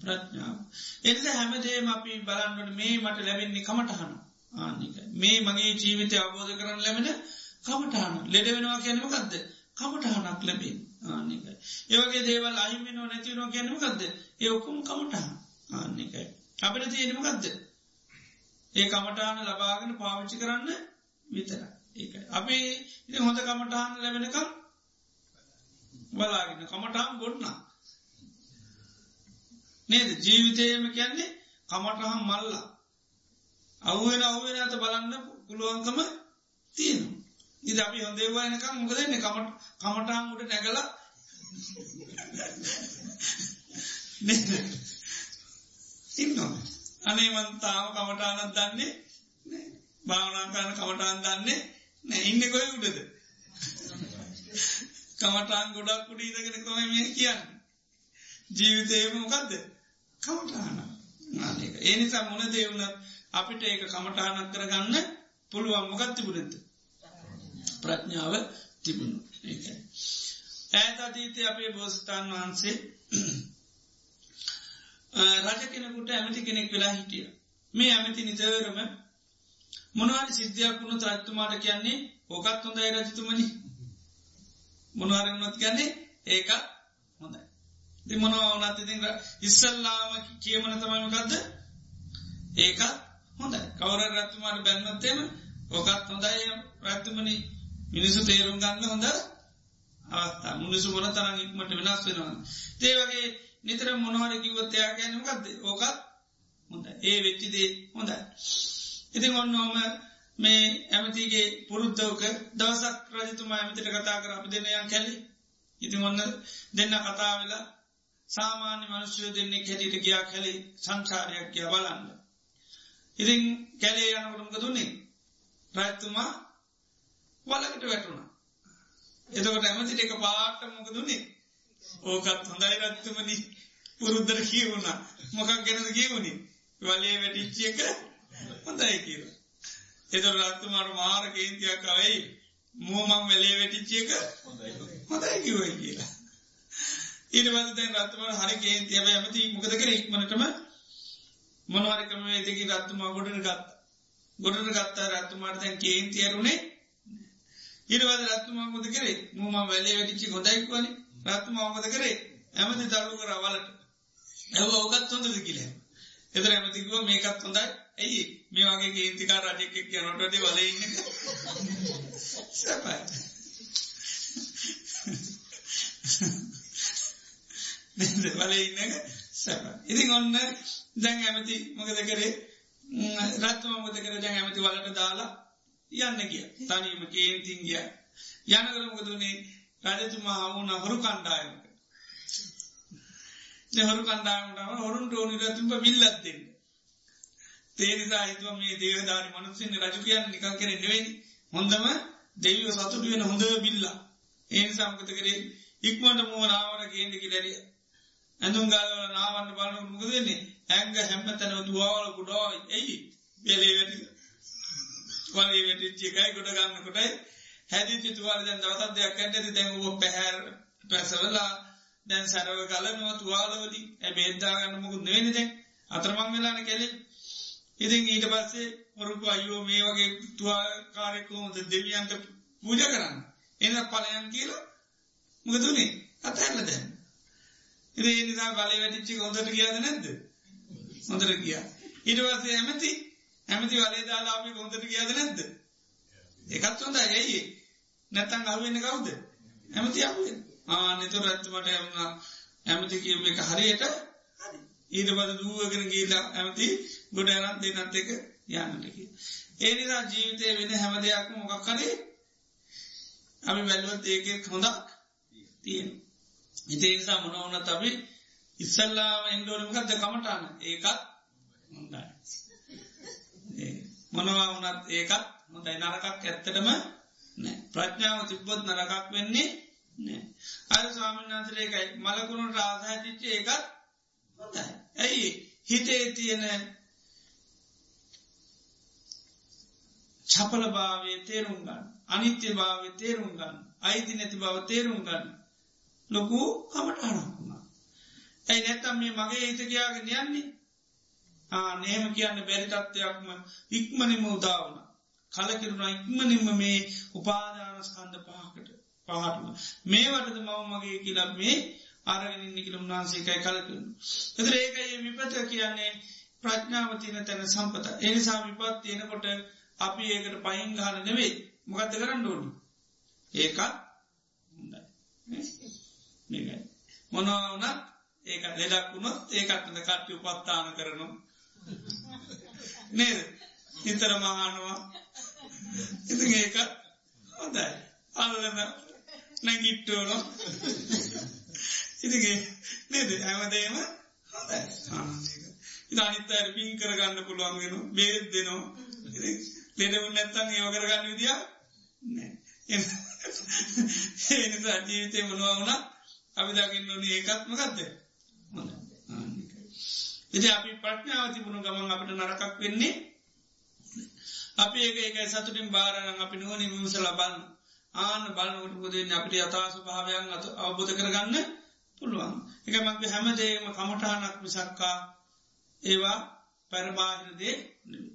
ප්‍රඥාව. එනිස හැමදේම අපි බලන්නට මේ මට ලැබෙන්නේ කමටහන ආනික. මේ මගේ ජීවිතය අවබෝධ කරන්න ලැබෙන කමටහන ලෙඩ වෙනවා කියනමකක්ද කමටහනක් ලැබෙන්. ආනික. ඒවගේ දේවල් අහිමිනෝ නැතිවනෝ කියනමකක්ද ඒ ඔක්කුම් කමටහන් ආනිකයි. අපිට තියෙනමකක්ද ඒ කමටාන ලබාගෙන පාවිච්චි කරන්න විතර ඒකයි. අපි හොඳ කමටහන් ලැබෙනකම් බලාගෙන කමටහම් ගොඩ්නා නේද? ජීවිතයම කියන්නේ කමටහම් මල්ලා. අවුවෙන අවුවෙන ඇත බලන්න පුළුවන්කම තියෙන ඉද අපි හොඳේවානකම් මොකදන්නේ කමට කමටහම් උට නැගල ඉන්නවා. අනේමන්තාව කමටානත් දන්නේ භාවනාකාන කමටාන් දන්නේ නෑ ඉන්න කොයි උඩද? කමටාන් ගොඩක් කුඩීදගෙන කොම මේ කියන්න? ජීවිතයම මොකක්ද කමටාන ඒ නිසා මොන දේවුණත් අපිට ඒක කමටානක් කරගන්න පුළුවන්. මොකත් තිබුණෙද? ප්‍රඥාව තිබුණු. ඒකයි. ඇත අතීතය අපේ බෝස්ථාන් වහන්සේ රජ කෙනෙකුට ඇමති කෙනෙක් වෙලා හිටිය. මේ ඇමති නිතරම මොනවාට සිද්ධයක් වුණු ත්‍රත්තුමාට කියන්නේ ඕකත් හොඳයි රජතුමනි. මොනවාරනොත් කියන්නේ ඒකත් හොඳයි. ති මොනවා වනත් ඉති ඉස්සල්ලාම කියමන තමයිමකක්ද ඒකත් හොඳ කවර රත්තුමාට බැන්නොත්තේම ඕකත් හොඳයි රත්තුමනි මිනිසු තේරුම් ගන්න හොඳ අවස්ථා. මුනිසු මොන තරන් ඉක්මට වෙනස් වෙනවා. ඒවගේ නිතර මොනහර කිවත්තයා ගැනමකක්ද ඕකත් හොඳ ඒ වෙච්චිදේ හොඳයි. ඉතින් ඔන්නෝම මේ ඇමතිගේ පුරුද්ධෝක දවසක් රජතුමා ඇමතිට කතා කර අප දෙනයන් කැලි ඉතින් ඔන්න දෙන්න කතා වෙලා සාමාන්‍ය මනුෂ්‍යය දෙන්නේ කැටිට ගියා කැලි සංචාරයක් කිය බලන්න. ඉතින් කැලේ යනකොටමක දුන්නේ රැත්තුමා වලකට වැටුණා. එතකොට ඇමතිට එක පාට මොක දුන්නේ ඕකත් හොඳයි රත්තුමනි. පුරුද්දර කියවුණා මොකක් ගැනද කියවුණේ වලේ වැටිච්චිය එක හොඳයි කියව. එත රත්තුමාට මාර කේන්තියක් අවයි මෝමං වෙලේ වැටිච්චිය එක හොඳයි කිවයි කියලා. ඊට පද දැන් රත්තුමාට හරි කේන්තිය ඇමති මොකද කර ඉක්මනටම? මොනවරකම ඒතකි රත්තුමා ගොඩන ගත්ත. ගොඩන ගත්තා රත්තුමාට දැන් කේන්තියරුණේ ඉරවද රත්තුමා මොද කරේ? මුම වැලේ වැටිච්චි ගොඩයික්වන රත්තුමා මොද කරේ? ඇමති දරු කර වලට. ඇව ඕකත් හොඳද කියල. එතර ඇමතිකුව මේකත් හොඳයි. ඇයි මේ වගේ කේන්තිකා රජෙක් කියනොටද වලඉන්න සැපයි. වල ඉන්න සැප ඉතින් ඔන්න දැන් ඇමති මොකද කරේ? රත්තුම මොද කර? දැන් ඇමති වලට දාලා යන්න ගිය. තනීම කේන්තින් ගිය. යනකරමකතුනේ රජතුමා හමුණ හොරු කණ්ඩායමක හොරු කණ්ඩායමටම හොරුන්ට ඕනි රතුම්ප විල්ලත් දෙන්න. තේනිසා හිතුව මේ දේවධාරි මනුසින්න රජු කියන්න නිකල් කෙර නෙවෙයි. හොඳම දෙවිව සතුට වෙන හොඳ බිල්ලා ඒ සම්කත කරේ? ඉක්මට මෝනාවට ගේන්ඩිකි දැරිය ඇඳුම් ගලවල නාවන්න බලන මුකදන්නේ ඇංග හැම්ම තැනව තුවාවල කුඩායි ඇයි බෙලේ වැටි වලේ වැටිච්චි එකයි ගොඩ ගන්න කොටයි හැදිචි තුවාල දැන් දවසත් දෙයක් ඇන්ටති දැන්ව පැහැර පැසවලා දැන් සැරව කලනවා තුවාලවලි ඇ බේද්දාගන්න මුකුත් නෙවෙනිද අතරමං වෙලාන කෙලෙ. ඉතින් ඊට පස්සේ මොරුකු අයෝ මේ වගේ තුවාකාරෙකෝමද දෙවියන්ට පූජ කරන්න? එන පලයන් කියලා මොකතුනේ අතැල්ල දැන් ඉරේ නිසා බලය වැටිච්චි හොඳට කියද නැද්ද? හොඳට කිය ඊට පස්සේ ඇමති ඇමති වලේ දාලාපි හොඳට කියද නැද්ද? එකත් හොඳ ඇයි නැත්තන් අහුවෙන්න කවුද ඇමති අහුවෙන් ආ නිතුර ඇත්තමට එවුණ ඇමති කියම එක හරියට ඊට පද දුවගෙන ගීලා ඇමති ගොඩ ඇරන් දෙනත් එක යන්නටකි. ඒ නිසා ජීවිතය වෙන හැම දෙයක්ම මොකක් කරේ අපි වැල්ුවත් ඒකෙත් හොඳක් තියෙන. ඉතේ නිසා මොනවනත් අපි ඉස්සල්ලාම එන්ඩෝනමකක්ද කමටාන ඒකත් හොඳයි. මොනවා වනත් ඒකත් හොඳයි නරකක් ඇත්තටම නෑ. ප්‍රඥාව තිබ්බොත් නරකක් වෙන්නේ නෑ. අය ස්වාමින්නාන්සරේකයි මලකුණු රාධාතිච්ච ඒකත් හොඳයි. ඇයි? හිතේ තියෙන චපල භාවේ තේරුම් ගන්න. අනිත්‍ය භාව තේරුම් ගන්න. අයිති නැති බව තේරුම් ගන්න. ලොකු කමටානක්ුණා ඇයි නැත්තම් මේ මගේ හිත කියාගෙන යන්නේ? නේම කියන්න බැරි තත්ත්වයක්ම ඉක්මනිම උදාවන කලකිරුණ ඉක්මනින්ම මේ උපාධානස්කන්ද පහකට පහටම. මේ වටද මව මගේ කියලක් මේ අරගෙනන්න කියල උන්වහන්සේකයි කලකරන එතර ඒකයි විපත කියන්නේ ප්‍රඥාවතින තැන සම්පත. එනිසා විපත් තියෙනකොට අපි ඒකට පයින් ගාන නෙවෙයි. මොකක්ද කරන්න ඕනි? ඒකත් හොඳයි. මොනවනත් ඒක ලෙඩක් වුණොත් ඒකත්න කට්ටි උපත්තාන කරනු නේද? නිතර මහානවා. ඉති ඒක හොඳයි. අල්ලන නැගිට්ටෝනො ඉතිගේ නේද? ඇමදේම හොඳයි. ඉතානිත්තයට පින් කරගන්න පුළුවන් වෙන බේත් දෙනවා. ලෙඩවුන් නැත්තන් ඒව කරගන්න විදිිය එනිසා ජීවිතය මොනවා වුණා අපි දකින්න ඕන ඒකත්මකක්ද එති අපි ප්‍රඥාව තිබුණු ගමන් අපට නරකක් වෙන්නේ අපි ඒක ඒකයි සතුටින් බාරණ අපි නුවනි විමසල බන්න ආන බලනකට පුදෙන් අපිට අතාස භාවයන් අත අවබෝධ කරගන්න පුළුවන්. එක මක්ද හැමදේම කමටානක් මිසක්කා ඒවා පැරබාහිරදේ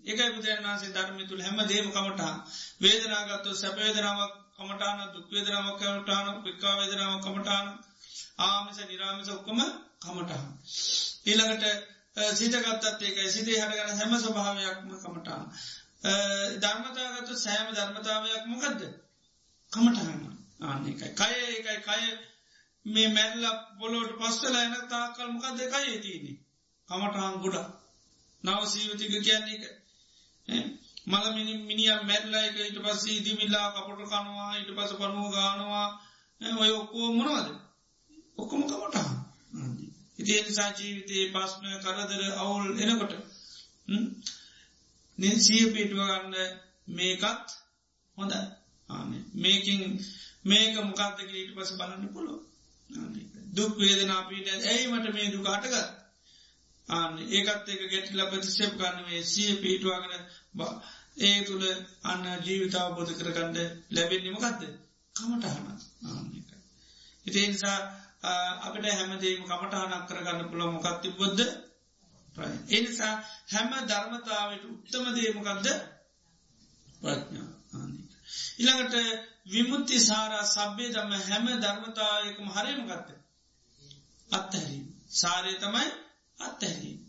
ඒකයි බුදුරන්සේ ධර්මි තුළ හැම දේම කමටා වේදනාගත්තු සැපේදනාවක් කමටාන දුක්වේදනාවක් කමටාන පික්කා වේදනාව කමටාන ආමිස නිරාමිස ඔක්කොම කමටහන්. ඊළඟට සිතගත්තත් ඒකයි. සිතේ හටගන හැම ස්වභාවයක්ම කමටාන. ධර්මතාගත්තු සෑම ධර්මතාවයක් මොකක්ද කමටහන්න ආන්න එකයි. කය ඒකයි කය මේ මැල්ල බොලෝට පස්සල එන තාකල් මොකක් දෙකයි තියන්නේ? කමටහන් ගොඩා නව සීවතික කියන්නේ එක මළමිනි මිනිිය මැල්ලයික ඉට පස්සේ දිමිල්ලා කපට කනවා ඉට පස පනුව ගානවා ඔය ඔක්කෝ මොනවද? ඔක්කොම කමටහන් ඉතිේ නිසා ජීවිතයේ පස්්න කරදර අවුල් එනකොට නිසිය පිටුව ගන්න මේකත් හොඳ මේකින් මේක මොකක්දක ඊට පස බලන්න පුළො දුක් වේදනා පීට ඇයිමට මේ දුකාටගත් ආන්න ඒකත් එක ගැටිල ප්‍රතිශප් ගන්නවේ සිය පිටවාගෙන ඒ තුළ අන්න ජීවිතාව බොධ කරගන්න ලැබෙන්නමකක්ද කමටහන ආන්නක. ඉතිේ නිසා අපට හැමදේම කමටහනක් කරගන්න පුළ මොකක්ති බොද්ධ එනිසා හැම ධර්මතාවට උත්තම දේමකක්ද ප්‍රඥා. ආනික. ඉළඟට විමුත්ති සාරා සබ්බේ දම හැම ධර්මතාවයකම හරයමගත්ත අත්තහැරීම සාරය තමයි අත්තහැරීම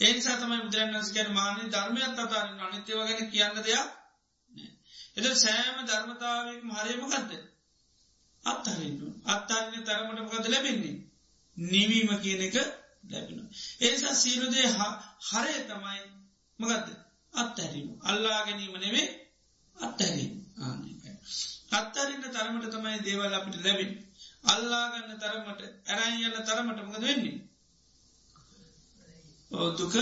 ඒනිසා තමයි බුදුරන්වන්ස කියන මානය ධර්මයක් අතාරන්න අනිත්‍යව ගැන කියන්න දෙයක් එද සෑම ධර්මතාවයක හරයමගත්ද අත්හරන්න අත්තාරන්න තරමට මොකද ලැබෙන්නේ? නිවීම කියන එක ලැබෙන. ඒනිසා සීලුදේ හරය තමයි මගත්ද අත්හැරීම. අල්ලා ගැනීම නෙවේ අත්හැරීම. ආනකයි. අත්තරන්න තරමට තමයි දේවල් අපිට ලැබෙන. අල්ලාගන්න තරමට ඇරයි යන්න තරමට මකද වෙන්නේ. දුක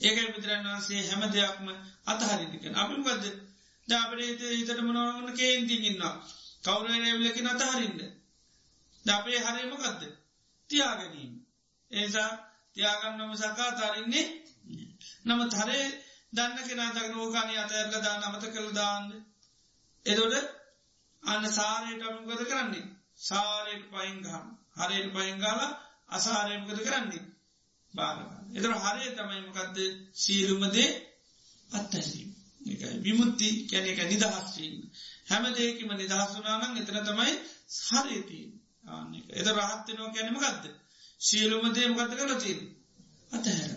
ඒකයි පිතරන් වන්සේ හැම දෙයක්ම අතහරිදික අපිමකද දාපරේත හිතට මනවන කේන්තිගන්නවා කවුරනැවිලකි අතහරින්න. ද අපේ හරයමකක්ද තියාගැනීම. ඒසා තියාගන්නම සකා තරන්නේ නමුත් හරේ දන්න කෙනා තක නෝකානය අතඇරල දාන්න අමත කළ දාන්න. එදොට අන්න සාරයට අමුකද කරන්නේ? සාරයට පයින්ගහම් හරයට පයිංගාල අසාරයමකද කරන්නේ? බාරගන්න එතර හරය තමයිමකක්ද සීලුමදේ අත්තැසීම විමුත්ති කැන එක නිදහස්වීම හැම දෙකම නිදහස්සුනානං එතන තමයි හරේතිී ආන්න එත රහත්වනවා කැනීමකක්ද සියලුම දේමකත කල තින් අතහැර.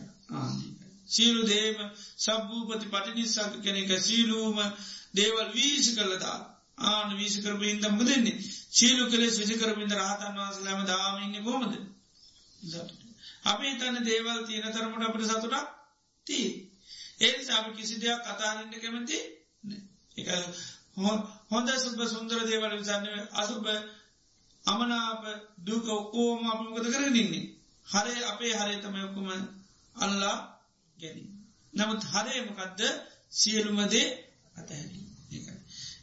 සියලු දේම සබ්භූපති පටිනිස්සක කෙනෙක සීලූම දේවල් වීසි කලදා ආන වීසි කරපු ඉදම්ක දෙන්නේ සීලු කලේ සිසි කරපින්ද රහතන් වහසලම දාමඉන්න කොමද අපි තන්න දේවල් තියෙන තරමට අපට සතුටක් තිී ඒ සාම කිසි දෙයක් කතාරන්න කැමති එක හොඳ සුබ සුන්දර දේවල් විසන්න අසුබ අමනාප දුක ඔක්කෝම අපමකද කරගන්නේ හරේ අපේ හරේ තමයි ඔක්කුම අල්ලා ගැන නමුත් හරේමකදද සියලුමදේ අතහැරී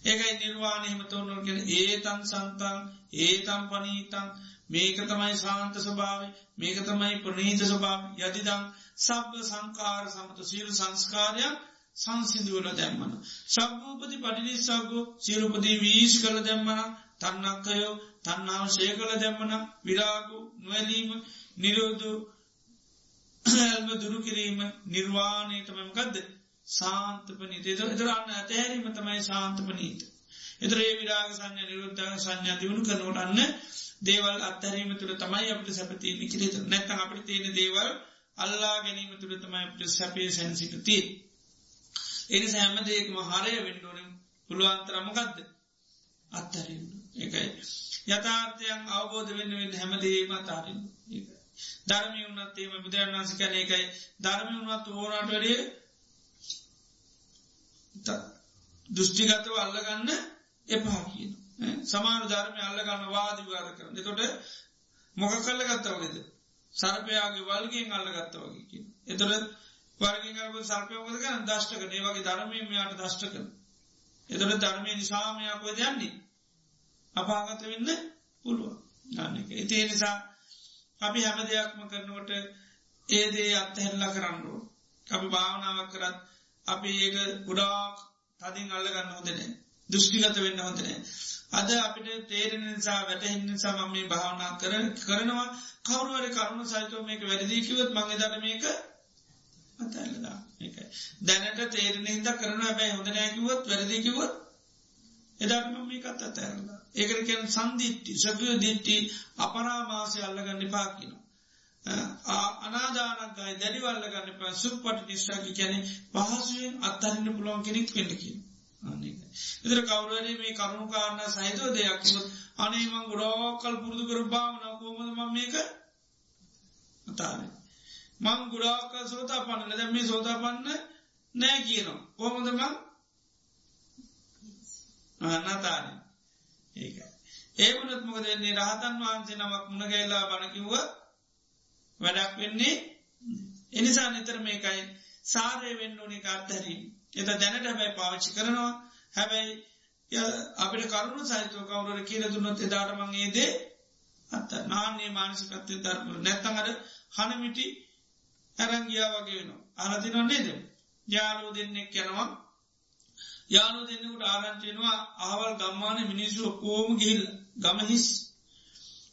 ඒකයි. නිර්වාණයම තෝරනො කියෙන ඒතන් සන්තන් ඒතම් පනීතන් මේක තමයි සාන්ත ස්වභාව මේක තමයි ප්‍රනීත ස්වභාව යදිදං සබ්බ සංකාර සමත. සියලු සංස්කාරයක් සංසිදුවල දැම්මන. සබ්භූපති පටිනිස්සාගෝ සියලුපදී වීශ් කළ දැම්මන තන්නක්කයෝ තන්නාව ශය කළ දැම්මන විරාගු නොවැලීම නිරෝධ ඇල්ම දුරු කිරීම නිර්වාණය තමමකදද සාන්තපනීත. එතරන්න ඇතහැරීම තමයි සාන්තපනීත. එතරේ විරාග සංඥ නිරුද්ධ සංඥා දියුණු කරනවටන්න දේවල් අත්හැරීම තුළ තමයි අපට සැපතියන කිරෙත නැත්තන් අපට තියෙන දේවල් අල්ලා ගැනීම තුළ තමයි අපට සැපේ සැන්සිකතිය. එනි සෑම දෙයක්ම හරය වෙන්ඩෝනම් පුළුවන්තරමකක්ද අත්තරන්න එකයි. යථාර්ථයන් අවබෝධ වෙන්න වෙන්න හැමදේම අතාරන්න. ධර්මය වන්නත්තේම බුදුරන් වන්ස කන එකයි ධර්මය වුණත් ඕනට වැඩේ දෘෂ්ටිගතව අල්ලගන්න එපා කියන. සමාන ධර්මය අල්ලගන්න වාදිවාද කරන. තොට මොක කල්ල ගත්තවගෙද සර්පයාගේ වල්ගෙන් අල්ල ගත්තවගේ කියන. එතොට වර්ගිග සර්පයෝකද කරන දෂ්ටක ඒවගේ ධර්මය මෙයාට දෂ්ට කන එතොට ධර්මය නිසාමයක් ඔය යන්නේ? අපාගත වෙන්න පුළුව ගන්නක ඉතිේ නිසා අපි හැම දෙයක්ම කරනවට ඒදේ අත්හැල්ල කරන්නෝ අපි භාවනාවක් කරත් අපි ඒක ගොඩාක් තදින් අල්ලගන්න හොදනේ දෘෂ්ටිගත වෙන්න හොදනේ අද අපිට තේරෙන නිසා වැටහෙන් නිසා මම මේ භාවනා කර කරනවා. කවරුවර කරුණු සහිතව මේක වැරදිීකිවත් මගේ දර මේක අතල්ලදා ඒකයි දැනට තේරෙන හිද කරන බැයි හොඳ නෑකිවොත් වැරදිකිවොත් එදාටම මේකත් අතඇරලා ඒකට කියන් සන්දිිට්ටි සැපිය දිට්ටි අපරාමාසය අල්ලගන්න පාකින. අනාදානක්ගයි දැඩිවල්ල ගන්න ප සුප් පට නිශ්ාකි කැනෙ පහසුවෙන් අත්තරන්න පුළොන් කෙනෙක් පෙන්ඩකි. එතර කවුරේ මේ කරුණු කාරන්න සහිතව දෙයක් අනේමං ගොඩාකල් පුරුදු කර භාවන කෝමද ම මේක අතාරය. මං ගුඩාකල් සෝතා පන්න දැ මේ සෝතා පන්න නෑ කියනවා. කොහොමද මං නතාරය. ඒක ඒවනත් මොක දෙන්නේ රහතන් වහන්සේ නමක් මුණගැල්ලා බණකිව්ව වැඩක් වෙන්නේ එනිසා නිතර මේකයි සාරය වෙන්න ඕනේ අත්හැරීම. එත දැනට හැබැයි පාවිච්චි කරනවා. හැබැයි අපිට කරුණු සහිතව කවුරට කියල දුන්නොත් එදාටමං ඒදේ අත්ත නාන්නේ මානසිකත්වය ධර්ම නැත්තඟට හනමිටි ඇරංගියා වගේ වෙනවා. අරදිනොන්නේද යාලෝ දෙන්නෙක් යනවා. යානු දෙන්නෙකුට ආරංචෙනවා ආවල් ගම්මාන මිනිස්සු ඔක්කෝම ගිහිල් ගමහිස්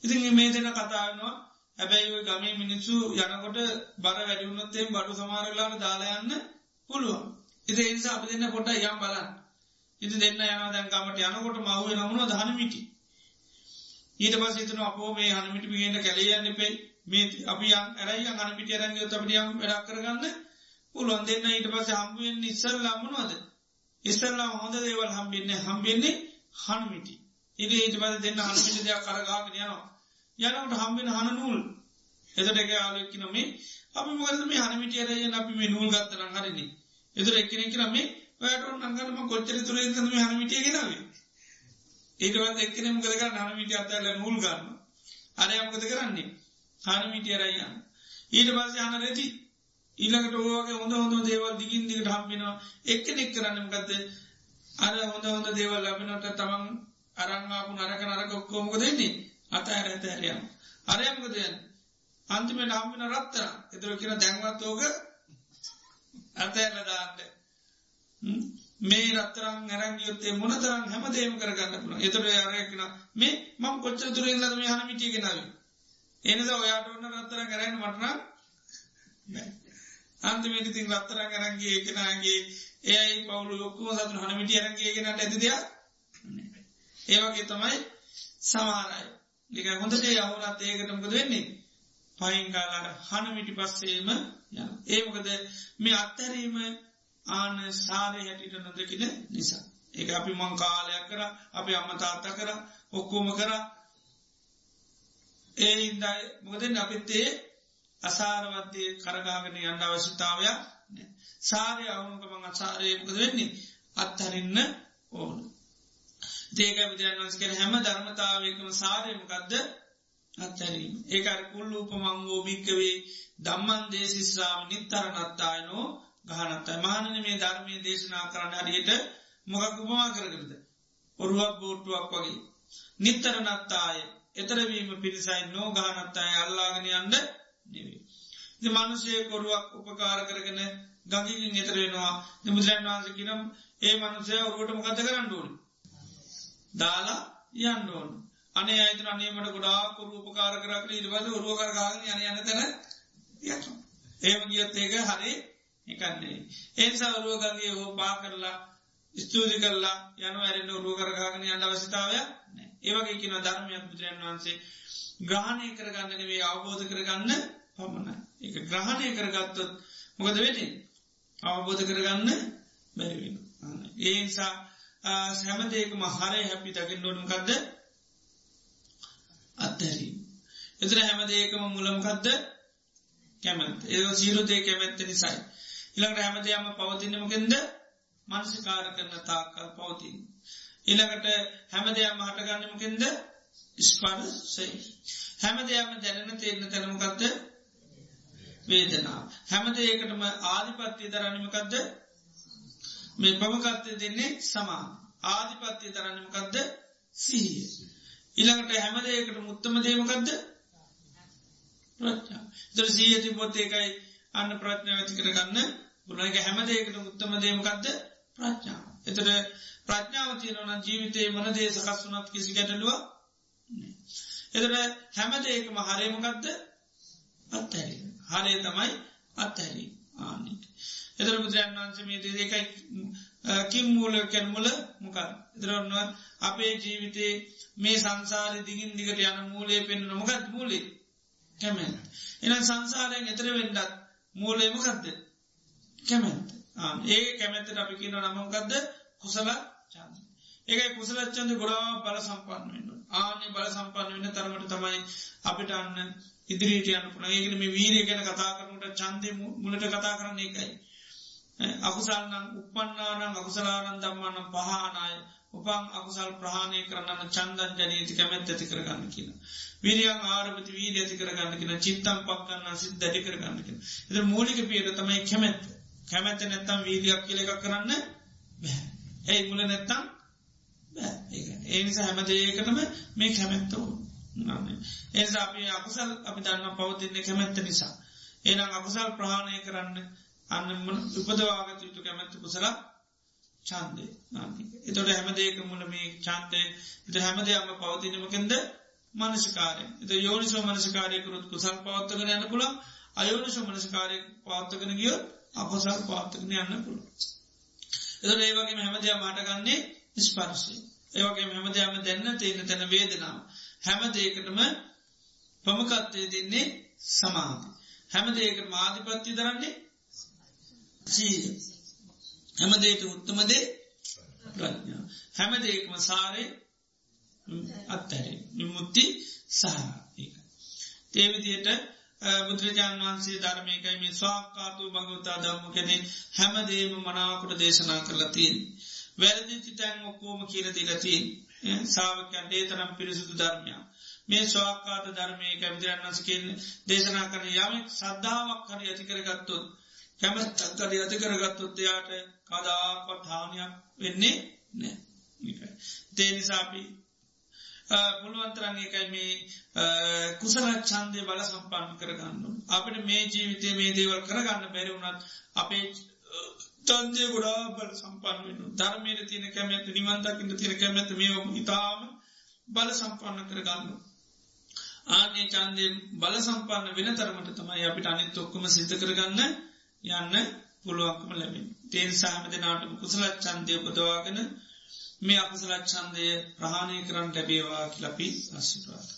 ඉතින් මේ දෙන කතාවනවා හැබැයි ගමේ මිනිස්සු යනකොට බර වැඩිුන්නත්තේ බඩු සමාරලාට දාලායන්න පුළුවන්. ඉති එනිසා අප දෙන්න පොට යම් බලන්න. ඉති දෙන්න යන දැන් ගමට යනකොට මහුව නමුණ දහනමිටි ඊට පස් හිතන අපෝ මේ හනමිටි පියෙන්ට කැලයන්න පෙයි මේ අපි ඇරයි හනමිට අරංග තපටියම් වැඩක් කරගන්න පුළුවන්. දෙන්න ඊට පස හම්බුවෙන් ඉස්සල් ලම්මනවාද ඉස්සල්ලා හොඳ දේවල් හම්බින්න හම්බෙන්නේ හනුමිටි. ඉඩ ඊට පද දෙන්න හනමිට දෙයක් කරගාගෙන යනවා. යනකට හම්බෙන හන නූල්. එතට එක ආලොක්කි නොමේ අපි මොකද මේ හනමිටියරය අපි මේ නූල් ගත්තන හරන්නේ එතුර එක්කෙනෙ කරමේ වැටුන් අගලම කොච්චර තුර තම හනමිටිය ගෙනාවේ ඒකවත් එක්කන මොකද කරන්න? හනමිටි අතල නූල් ගන්න අරයමකද කරන්නේ? හනමිටියරයියන්න ඊට පස්සේ හන රැති ඊළඟට ඕගේ හොඳ හොඳ දේවල් දිගින් දිගට හම්බෙනවා එක්කෙනෙක් කරන්නමකක්ද අර හොඳ හොඳ දේවල් ලබනට තමන් අරංආපු නරක නරක ඔක්කෝමක දෙන්නේ අතඇර ඇතඇරයම් අරයමකදයන් අන්තිම නම්පින රත්තර එතුර කියන දැන්වත්තෝක අතඇරලදාන්න මේ රත්තරන් ඇරංගියොත්තේ මොනතරම් හැමදේම කරගන්න පුළ එතර අරයකෙන මේ මං කොච්ච තුරෙල්ලද මේ හන මිටියගෙනව එනිද ඔයාට ඔන්න රත්තර කරන්න මටනම් අන්තිමට තින් රත්තර කරන්ගේ එකනගේ ඒයි පවුලු ලොක්කෝ සතුන හන මිටි අරන්ගේ ගෙනට ඇති දෙයක් ඒවගේ තමයි සමාරයි ලික හොඳට යවුනත් ඒකටමකද වෙන්නේ? පයින්කාලාට හන මිටි පස්සේම ඒමකද මේ අත්තැරීම ආන සාරය හැටිට නොදකින නිසා. ඒ අපි මං කාලයක් කර අපි අම්ම තාත්තා කර ඔක්කෝම කර. ඒ ඉන්දයි මොකදෙන් අපිත්තේ අසාරවත්දය කරගාගෙන යන්න අවශ්‍යතාවයක් සාරය අවුනුකමං අසාරයකද වෙන්නේ? අත්හරින්න ඕන. දේක විදයන් වන්ස කර හැම ධර්මතාවයකම සාරයමකක්ද අත්හැරීම. ඒකර කුල්ල උපමංගෝ භික්කවේ දම්මන් දේශිස්්‍රාව නිත්තරනත්තායනෝ ගහනත්තයි. මානන මේ ධර්මය දේශනා කරන්න හරියට මොකක් උපමා කරකරද ඔරුවක් බෝට්ටුවක් වගේ. නිත්තරනත්තාය එතරවීම පිරිසයි නෝ ගානත්තාය අල්ලාගෙන යන්න නෙවේ. මනුසේ කොරුවක් උපකාර කරගෙන ගඟින් එතර වෙනවා නිමුදුරන් වහන්ස කිනම් ඒ මනුසය ඔරුවට මොකත කරන්නඩුවන්. දාලා යන්ඩෝන් අනේ අයිතන අනේමට ගොඩා කොරු උපකාර කරකට ඉරිබද ඔරුව කරගාගෙන යන යන තැන ය ඒම ගියත් ඒක හරි එකන්නේ. ඒනිසා ඔරුවගගේ හෝ පා කරලා ස්තුූදි කරලා යන ඇරෙන්ට ඔරුව කරගාගෙන යන්න අවස්ථාවයක් ඒවගේ කියන ධර්මයක් බුදුරන් වහන්සේ ග්‍රහණය කරගන්න වේ අවබෝධ කරගන්න පමණයි. එක ග්‍රහණය කරගත්තොත් මොකද වෙන්නේ අවබෝධ කරගන්න බැරිවෙන. ඒ නිසා සැමදේක මහරය හැපි දකිින් නොනුකක්ද අත්හැරී. එතර හැමදේකම මුලමකක්ද කැමත් ඒ සීරුදේ කැමැත්ත නිසයි. ඉළඟට හැමදයම පවතිනමකෙන්ද මනසිකාර කරන තාකල් පවතින්. ඉළඟට හැමදයම හටගන්නමකෙන්ද ස්පර්සයි. හැම දෙයක්ම දැනන තේරන තැනමකක්ද වේදනා. හැමද ඒකටම ආධිපත්තිය තරන්නමකක්ද මේ පමකත්තය දෙන්නේ සමා. ආධිපත්තිය තරන්නමකක්ද සිහිය. ඉළඟට හැමද ඒකට මුත්තම දේමකක්ද ප්‍රඥා. තර සීයති පොත් ඒකයි අන්න ප්‍රඥාව ඇති කරගන්න ගුණක හැමදේකට උත්තම දේමකක්ද ප්‍රඥාව. එතට ප්‍රඥාව තියනවන ජීවිතයේ මනදේ සකස් වනත් කිසි ගැටලුව එතට හැමදේකම හරයමකක්ද අත්හැරි හරය තමයි අත්හැරි ආනිට එතර බුදුරන් වන්සමේ දෙකයි කිම් මූල කැන්මුල මොකක් එතරන්න අපේ ජීවිතේ මේ සංසාරය දිගින් දිගට යන මූලේ පෙන්න්න නොමකත් මූලේ කැමෙන් එන සංසාරයෙන් එතර වෙන්ඩත් මූලේ මොකක්ද? කැමැත් ඒ කැමැත්තට අපි කියන නමකක්ද කුසල චන්ද ඒකයි කුසලච්චන්ද ගොඩා බල සම්පන්න වෙන්න ආනේ බල සම්පන්න වෙන්න තරමට තමයි අපිට අන්න ඉදිරිට යන්න පුළ ඒගෙන මේ වීරය ගැන කතා කරනට චන්දය මුලට කතා කරන්න එකයි. අකුසල්නම් උපන්නානං අකුසලානන් දම්මන්න පහනාය උපන් අකුසල් ප්‍රහණය කරන්න චන්දන් ජනීති කැමැත් ඇති කරගන්න කියන. විරියන් ආරපති වීර ඇති කරගන්න කියෙන චිත්තම් පක්කන්න සිත් දැටි කරගන්න කියෙන. එද මූලික පියට තමයි කැමැත්ත කැමැත්ත නැත්තම් වීදයක් කියල එකක් කරන්න ඇයි මුල නැත්තම් ඒ නිසා හැමදේකටම මේ කැමැත්තෝ ඒසා අපි අකුසල් අපි දන්න පවතින්නේ කැමැත්ත නිසා. ඒනම් අකුසල් ප්‍රහණය කරන්න අන්න උපදවාගත යුතු කැමැත්ත කුසල චන්දය එතොට හැමදේක මුල මේ චන්දය එත හැමදයම පවතිනමකෙන්ද මනසිකාරය එත යෝනිසෝ මනසිකාරයකරුත් කුසල් පවත්තගෙන යන්න පුළ අයෝනිසෝ මනසිකාරය පවත්තගෙන ගිය අපසල් පවත්තගෙන යන්න පුළ. එතට ඒවගේ හැමදයා මාටගන්නේ ස්පර්ශය. ඒවගේ හැමදයාම දැන්න තියෙන තැන වේදනාව. හැම දේකටම පමකත්වය දෙන්නේ සමාධි. හැම දේක මාධිපත්ති දරන්නේ සීය. හැම දේට උත්තමදේ ප්‍රඥා. හැම දේකම සාරය අත්තැරේ විමුත්ති සහඒක. ඒවිදියට බුදුරජාණන් වහන්සේ ධර්මයකයි මේ ස්වාක්කාතු භගවතා දම්ම කෙනෙ හැමදේම මනාවට දේශනා කරලතින්. වැරදිචි තැන් ඔක්කෝම කියරතිලතින් සාාවකයන් ඒතරම් පිරිසුදු ධර්මයක්. මේ ස්වාකාත ධර්මය කැවිදිරන්නසකින් දේශනා කරන යමෙක් සද්ධාවක් හරි ඇතිකරගත්තුත් කැමැත්තක් හරි ඇතිකරගත්තුත් එයාට කදාකොත් හානියක් වෙන්නේ නෑ. තේනිසාපි පුළුවන්තරන් එකයි මේ කුසලත් චන්දය බල සම්පන්න කරගන්න. අපට මේ ජීවිතය මේ දේවල් කරගන්න බැරිවුණත් අපේ චන්දය ගොඩා බල සම්පන්න වෙන ධර්මයට තියන කැමැත නිවන්තකින්න තියන කැමැත මේ ඉතාම බල සම්පන්න කරගන්න. ආනේ චන්දය බල සම්පන්න වෙන තරමට තමයි අපිට අනිත් ඔක්කම සිත කරගන්න යන්න පුළුවක්කම ලැබෙන. තේන් සහම දෙනාටම කුසලත් චන්දය උපදවාගෙන මේ අකුසලච්චන්දය ප්‍රහාණය කරන්න ලැබේවා කිලපි අස්සිපාත.